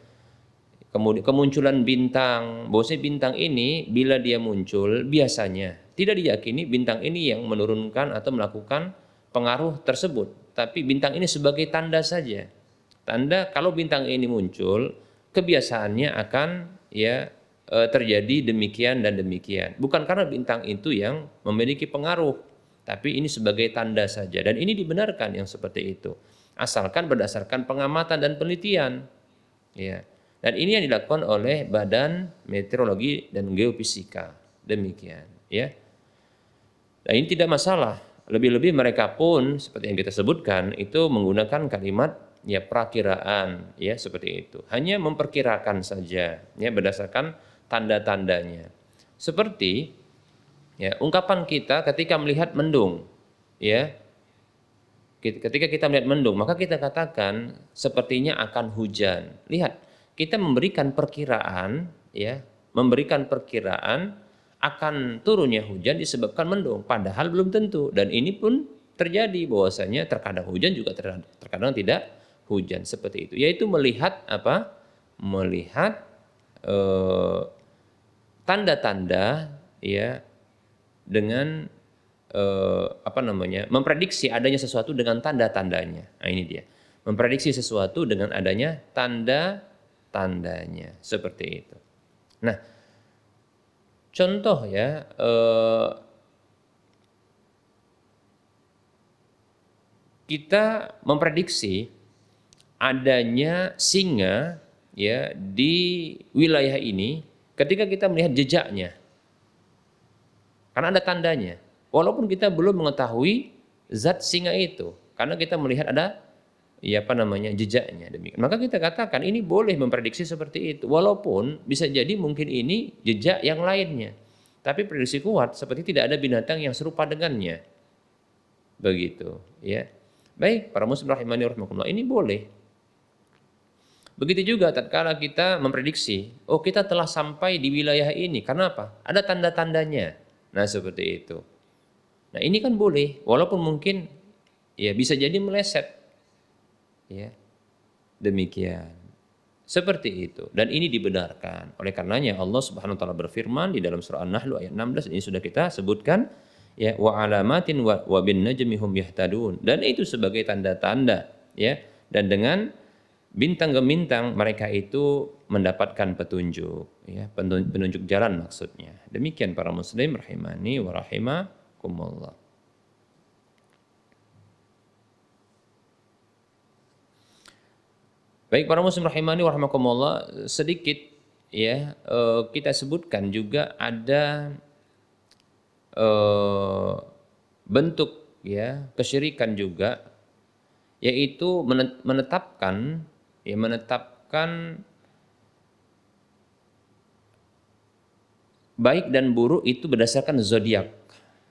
Kemudian kemunculan bintang. Bahwasanya bintang ini bila dia muncul biasanya tidak diyakini bintang ini yang menurunkan atau melakukan pengaruh tersebut. Tapi bintang ini sebagai tanda saja. Tanda kalau bintang ini muncul kebiasaannya akan ya e, terjadi demikian dan demikian bukan karena bintang itu yang memiliki pengaruh tapi ini sebagai tanda saja dan ini dibenarkan yang seperti itu asalkan berdasarkan pengamatan dan penelitian ya dan ini yang dilakukan oleh Badan Meteorologi dan Geofisika. Demikian, ya. Dan ini tidak masalah. Lebih-lebih mereka pun seperti yang kita sebutkan itu menggunakan kalimat ya perakiraan ya seperti itu. Hanya memperkirakan saja ya berdasarkan tanda-tandanya. Seperti ya ungkapan kita ketika melihat mendung ya ketika kita melihat mendung maka kita katakan sepertinya akan hujan. Lihat kita memberikan perkiraan ya, memberikan perkiraan akan turunnya hujan disebabkan mendung padahal belum tentu dan ini pun terjadi bahwasanya terkadang hujan juga terkadang tidak hujan seperti itu yaitu melihat apa melihat eh, tanda-tanda ya dengan eh, apa namanya memprediksi adanya sesuatu dengan tanda-tandanya. Nah ini dia. Memprediksi sesuatu dengan adanya tanda tandanya seperti itu. Nah, contoh ya eh, kita memprediksi adanya singa ya di wilayah ini ketika kita melihat jejaknya. Karena ada tandanya. Walaupun kita belum mengetahui zat singa itu, karena kita melihat ada ya apa namanya jejaknya demikian. Maka kita katakan ini boleh memprediksi seperti itu walaupun bisa jadi mungkin ini jejak yang lainnya. Tapi prediksi kuat seperti tidak ada binatang yang serupa dengannya. Begitu, ya. Baik, para muslim rahimani rahimakumullah, ini boleh. Begitu juga tatkala kita memprediksi, oh kita telah sampai di wilayah ini. Karena apa? Ada tanda-tandanya. Nah, seperti itu. Nah, ini kan boleh walaupun mungkin ya bisa jadi meleset Ya. Demikian. Seperti itu. Dan ini dibenarkan. Oleh karenanya Allah Subhanahu wa taala berfirman di dalam surah An-Nahl ayat 16 ini sudah kita sebutkan ya wa alamatin wa, wa bin najmi hum yahtadun. Dan itu sebagai tanda-tanda ya. Dan dengan bintang gemintang mereka itu mendapatkan petunjuk ya penunjuk jalan maksudnya. Demikian para muslim rahimani wa rahimakumullah. Baik para muslim rahimani warahmatullah sedikit ya eh, kita sebutkan juga ada eh, bentuk ya kesyirikan juga yaitu menetapkan ya menetapkan baik dan buruk itu berdasarkan zodiak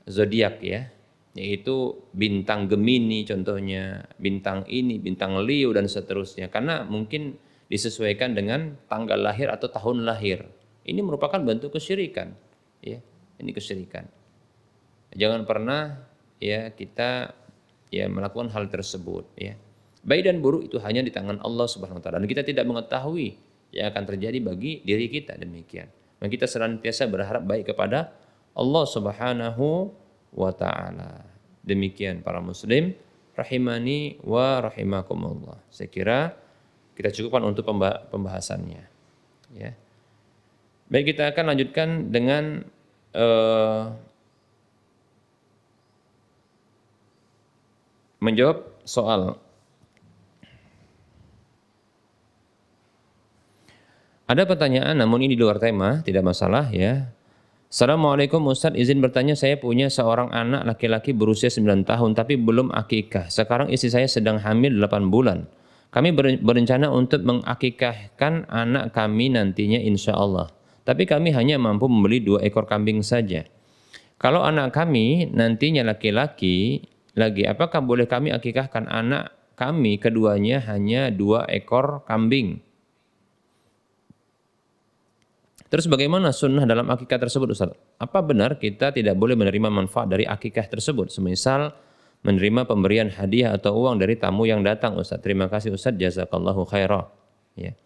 zodiak ya yaitu bintang Gemini contohnya, bintang ini, bintang Leo dan seterusnya karena mungkin disesuaikan dengan tanggal lahir atau tahun lahir. Ini merupakan bentuk kesyirikan, ya. Ini kesyirikan. Jangan pernah ya kita ya melakukan hal tersebut, ya. Baik dan buruk itu hanya di tangan Allah Subhanahu wa taala dan kita tidak mengetahui yang akan terjadi bagi diri kita demikian. Dan kita senantiasa berharap baik kepada Allah Subhanahu wa taala. Demikian para muslim rahimani wa rahimakumullah. Saya kira kita cukupkan untuk pembahasannya. Ya. Baik kita akan lanjutkan dengan uh, menjawab soal Ada pertanyaan namun ini di luar tema, tidak masalah ya. Assalamualaikum Ustaz, izin bertanya saya punya seorang anak laki-laki berusia 9 tahun tapi belum akikah. Sekarang istri saya sedang hamil 8 bulan. Kami berencana untuk mengakikahkan anak kami nantinya insya Allah. Tapi kami hanya mampu membeli dua ekor kambing saja. Kalau anak kami nantinya laki-laki lagi, apakah boleh kami akikahkan anak kami keduanya hanya dua ekor kambing? Terus bagaimana sunnah dalam akikah tersebut Ustaz? Apa benar kita tidak boleh menerima manfaat dari akikah tersebut? Semisal menerima pemberian hadiah atau uang dari tamu yang datang Ustaz. Terima kasih Ustaz, jazakallahu khairah. Ya.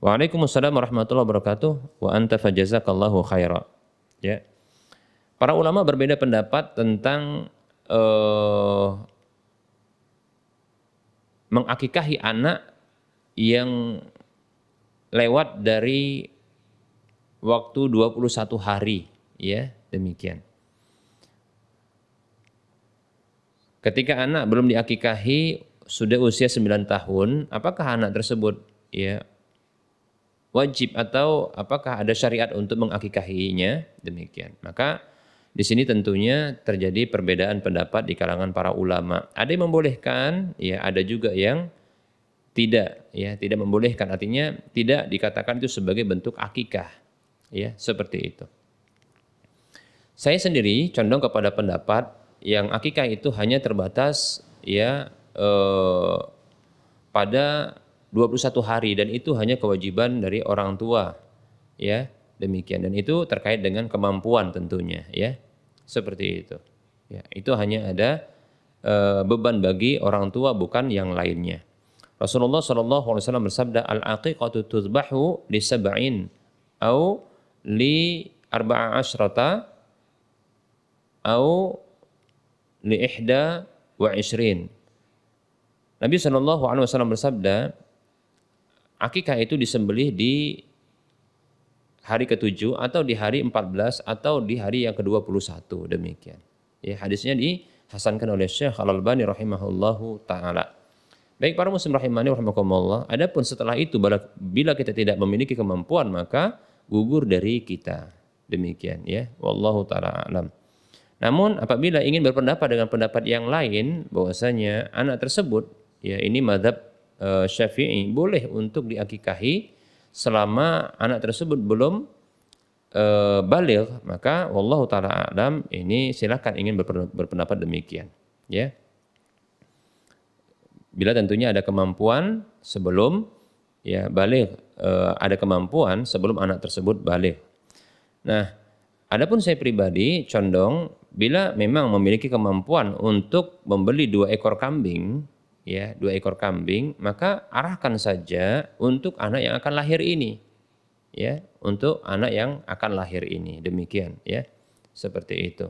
Waalaikumsalam warahmatullahi wabarakatuh. Wa anta fajazakallahu khairah. Ya. Para ulama berbeda pendapat tentang uh, mengakikahi anak yang lewat dari waktu 21 hari. Ya demikian. Ketika anak belum diakikahi sudah usia 9 tahun apakah anak tersebut ya wajib atau apakah ada syariat untuk mengakikahinya? Demikian. Maka di sini tentunya terjadi perbedaan pendapat di kalangan para ulama. Ada yang membolehkan ya ada juga yang tidak ya tidak membolehkan. Artinya tidak dikatakan itu sebagai bentuk akikah Ya, seperti itu. Saya sendiri condong kepada pendapat yang akikah itu hanya terbatas ya eh, pada 21 hari dan itu hanya kewajiban dari orang tua. Ya, demikian dan itu terkait dengan kemampuan tentunya ya. Seperti itu. Ya, itu hanya ada eh, beban bagi orang tua bukan yang lainnya. Rasulullah SAW bersabda al-aqiqatu tuzbahu li sab'in au li arba'a asyrata au li ihda wa ishrin. Nabi Wasallam bersabda, akikah itu disembelih di hari ketujuh atau di hari 14 atau di hari yang ke-21 demikian. Ya, hadisnya dihasankan oleh Syekh Al-Albani rahimahullahu taala. Baik para muslim rahimani rahimakumullah, adapun setelah itu bila kita tidak memiliki kemampuan maka gugur dari kita. Demikian ya. Wallahu taala alam. Namun apabila ingin berpendapat dengan pendapat yang lain bahwasanya anak tersebut ya ini madhab uh, Syafi'i boleh untuk diakikahi selama anak tersebut belum uh, balik maka wallahu taala alam ini silahkan ingin berpendapat demikian ya bila tentunya ada kemampuan sebelum ya balik uh, ada kemampuan sebelum anak tersebut balik nah adapun saya pribadi condong bila memang memiliki kemampuan untuk membeli dua ekor kambing, ya dua ekor kambing, maka arahkan saja untuk anak yang akan lahir ini, ya untuk anak yang akan lahir ini, demikian, ya seperti itu.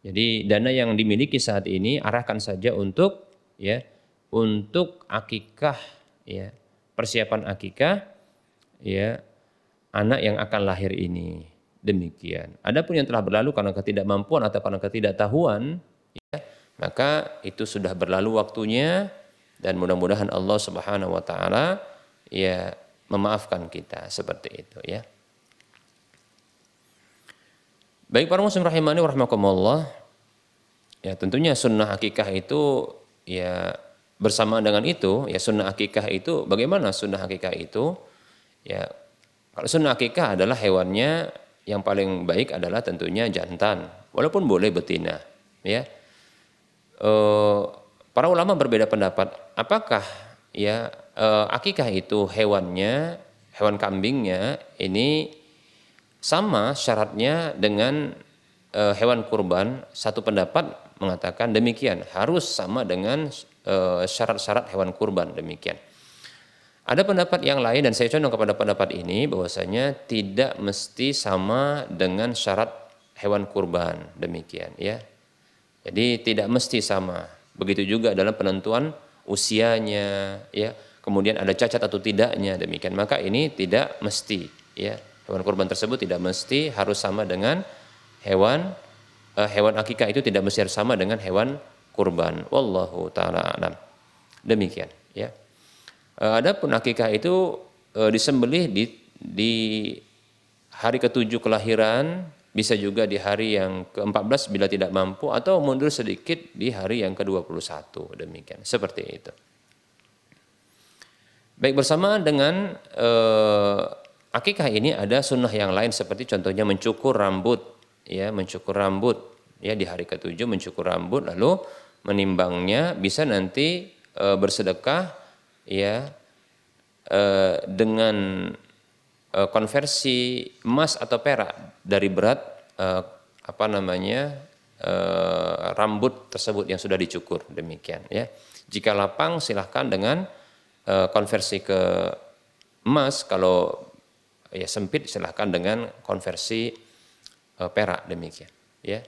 Jadi dana yang dimiliki saat ini arahkan saja untuk, ya untuk akikah, ya persiapan akikah, ya anak yang akan lahir ini demikian. Adapun yang telah berlalu karena ketidakmampuan atau karena ketidaktahuan, ya, maka itu sudah berlalu waktunya dan mudah-mudahan Allah Subhanahu wa taala ya memaafkan kita seperti itu ya. Baik para muslim rahimani warahmatullah. Ya tentunya sunnah akikah itu ya bersama dengan itu ya sunnah akikah itu bagaimana sunnah akikah itu ya kalau sunnah akikah adalah hewannya yang paling baik adalah tentunya jantan, walaupun boleh betina. Ya, e, para ulama berbeda pendapat. Apakah ya e, akikah itu hewannya, hewan kambingnya ini sama syaratnya dengan e, hewan kurban? Satu pendapat mengatakan demikian, harus sama dengan syarat-syarat hewan kurban demikian. Ada pendapat yang lain dan saya condong kepada pendapat ini bahwasanya tidak mesti sama dengan syarat hewan kurban demikian ya. Jadi tidak mesti sama. Begitu juga dalam penentuan usianya ya. Kemudian ada cacat atau tidaknya demikian. Maka ini tidak mesti ya. Hewan kurban tersebut tidak mesti harus sama dengan hewan uh, hewan akikah itu tidak mesti sama dengan hewan kurban. Wallahu taala alam. Demikian ya. Eh, adapun akikah itu e, disembelih di di hari ketujuh kelahiran, bisa juga di hari yang ke-14 bila tidak mampu atau mundur sedikit di hari yang ke-21 demikian. Seperti itu. Baik bersamaan dengan e, akikah ini ada sunnah yang lain seperti contohnya mencukur rambut ya, mencukur rambut. Ya di hari ketujuh mencukur rambut lalu menimbangnya bisa nanti e, bersedekah ya eh, dengan eh, konversi emas atau perak dari berat eh, apa namanya eh, rambut tersebut yang sudah dicukur. Demikian ya. Jika lapang silahkan dengan eh, konversi ke emas. Kalau ya sempit silahkan dengan konversi perak demikian ya.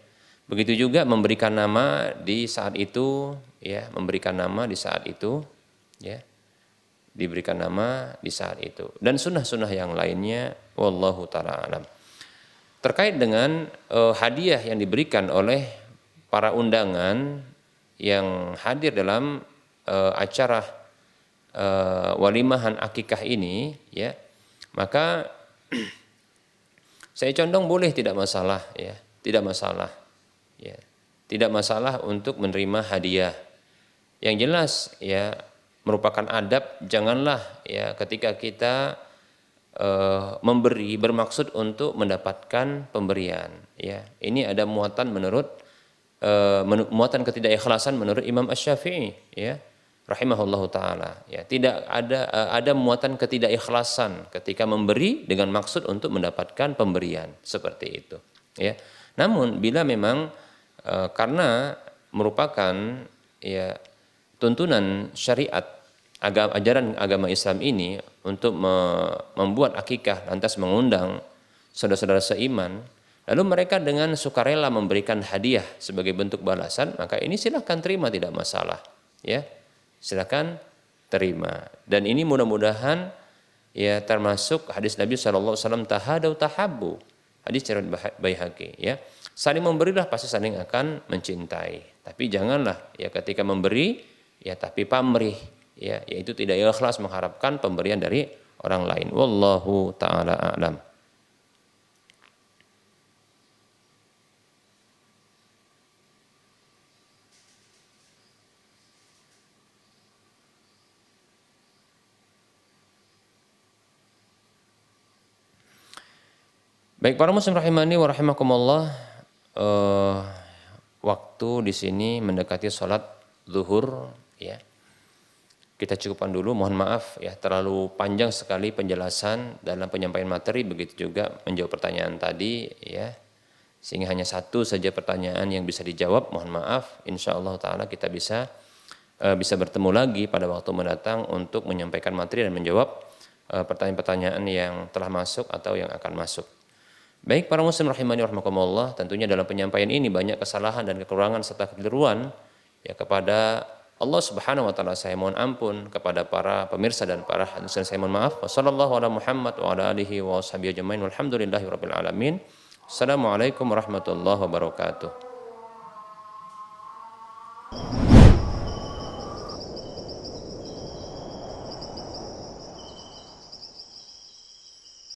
Begitu juga memberikan nama di saat itu ya memberikan nama di saat itu ya. Diberikan nama di saat itu. Dan sunnah-sunnah yang lainnya wallahu taala alam. Terkait dengan uh, hadiah yang diberikan oleh para undangan yang hadir dalam uh, acara uh, walimahan akikah ini ya maka saya condong boleh tidak masalah ya. Tidak masalah ya. Tidak masalah untuk menerima hadiah. Yang jelas ya merupakan adab janganlah ya ketika kita uh, memberi bermaksud untuk mendapatkan pemberian ya. Ini ada muatan menurut uh, muatan ketidakikhlasan menurut Imam Asy-Syafi'i ya rahimahullahu taala. Ya tidak ada uh, ada muatan ketidakikhlasan ketika memberi dengan maksud untuk mendapatkan pemberian seperti itu. Ya namun bila memang uh, karena merupakan ya tuntunan syariat agama, ajaran agama Islam ini untuk me, membuat akikah lantas mengundang saudara-saudara seiman lalu mereka dengan sukarela memberikan hadiah sebagai bentuk balasan maka ini silahkan terima tidak masalah. Ya silahkan terima. Dan ini mudah-mudahan ya termasuk hadis Nabi SAW tahadau tahabu hadis cerita Baihaqi ya. Saling memberilah pasti saling akan mencintai. Tapi janganlah ya ketika memberi ya tapi pamrih ya. Yaitu tidak ikhlas mengharapkan pemberian dari orang lain. Wallahu taala alam Baik para muslim rahimani wa rahimakumullah uh, waktu di sini mendekati sholat zuhur ya. Kita cukupkan dulu, mohon maaf ya terlalu panjang sekali penjelasan dalam penyampaian materi begitu juga menjawab pertanyaan tadi ya. Sehingga hanya satu saja pertanyaan yang bisa dijawab, mohon maaf. Insya Allah taala kita bisa uh, bisa bertemu lagi pada waktu mendatang untuk menyampaikan materi dan menjawab uh, pertanyaan-pertanyaan yang telah masuk atau yang akan masuk. Baik para muslim rahimani rahimakumullah, tentunya dalam penyampaian ini banyak kesalahan dan kekurangan serta kekeliruan ya kepada Allah Subhanahu wa taala saya mohon ampun kepada para pemirsa dan para hadirin saya mohon maaf. Wassallallahu ala Muhammad wa ala alihi wa ajmain. Walhamdulillahirabbil alamin. Assalamualaikum warahmatullahi wabarakatuh.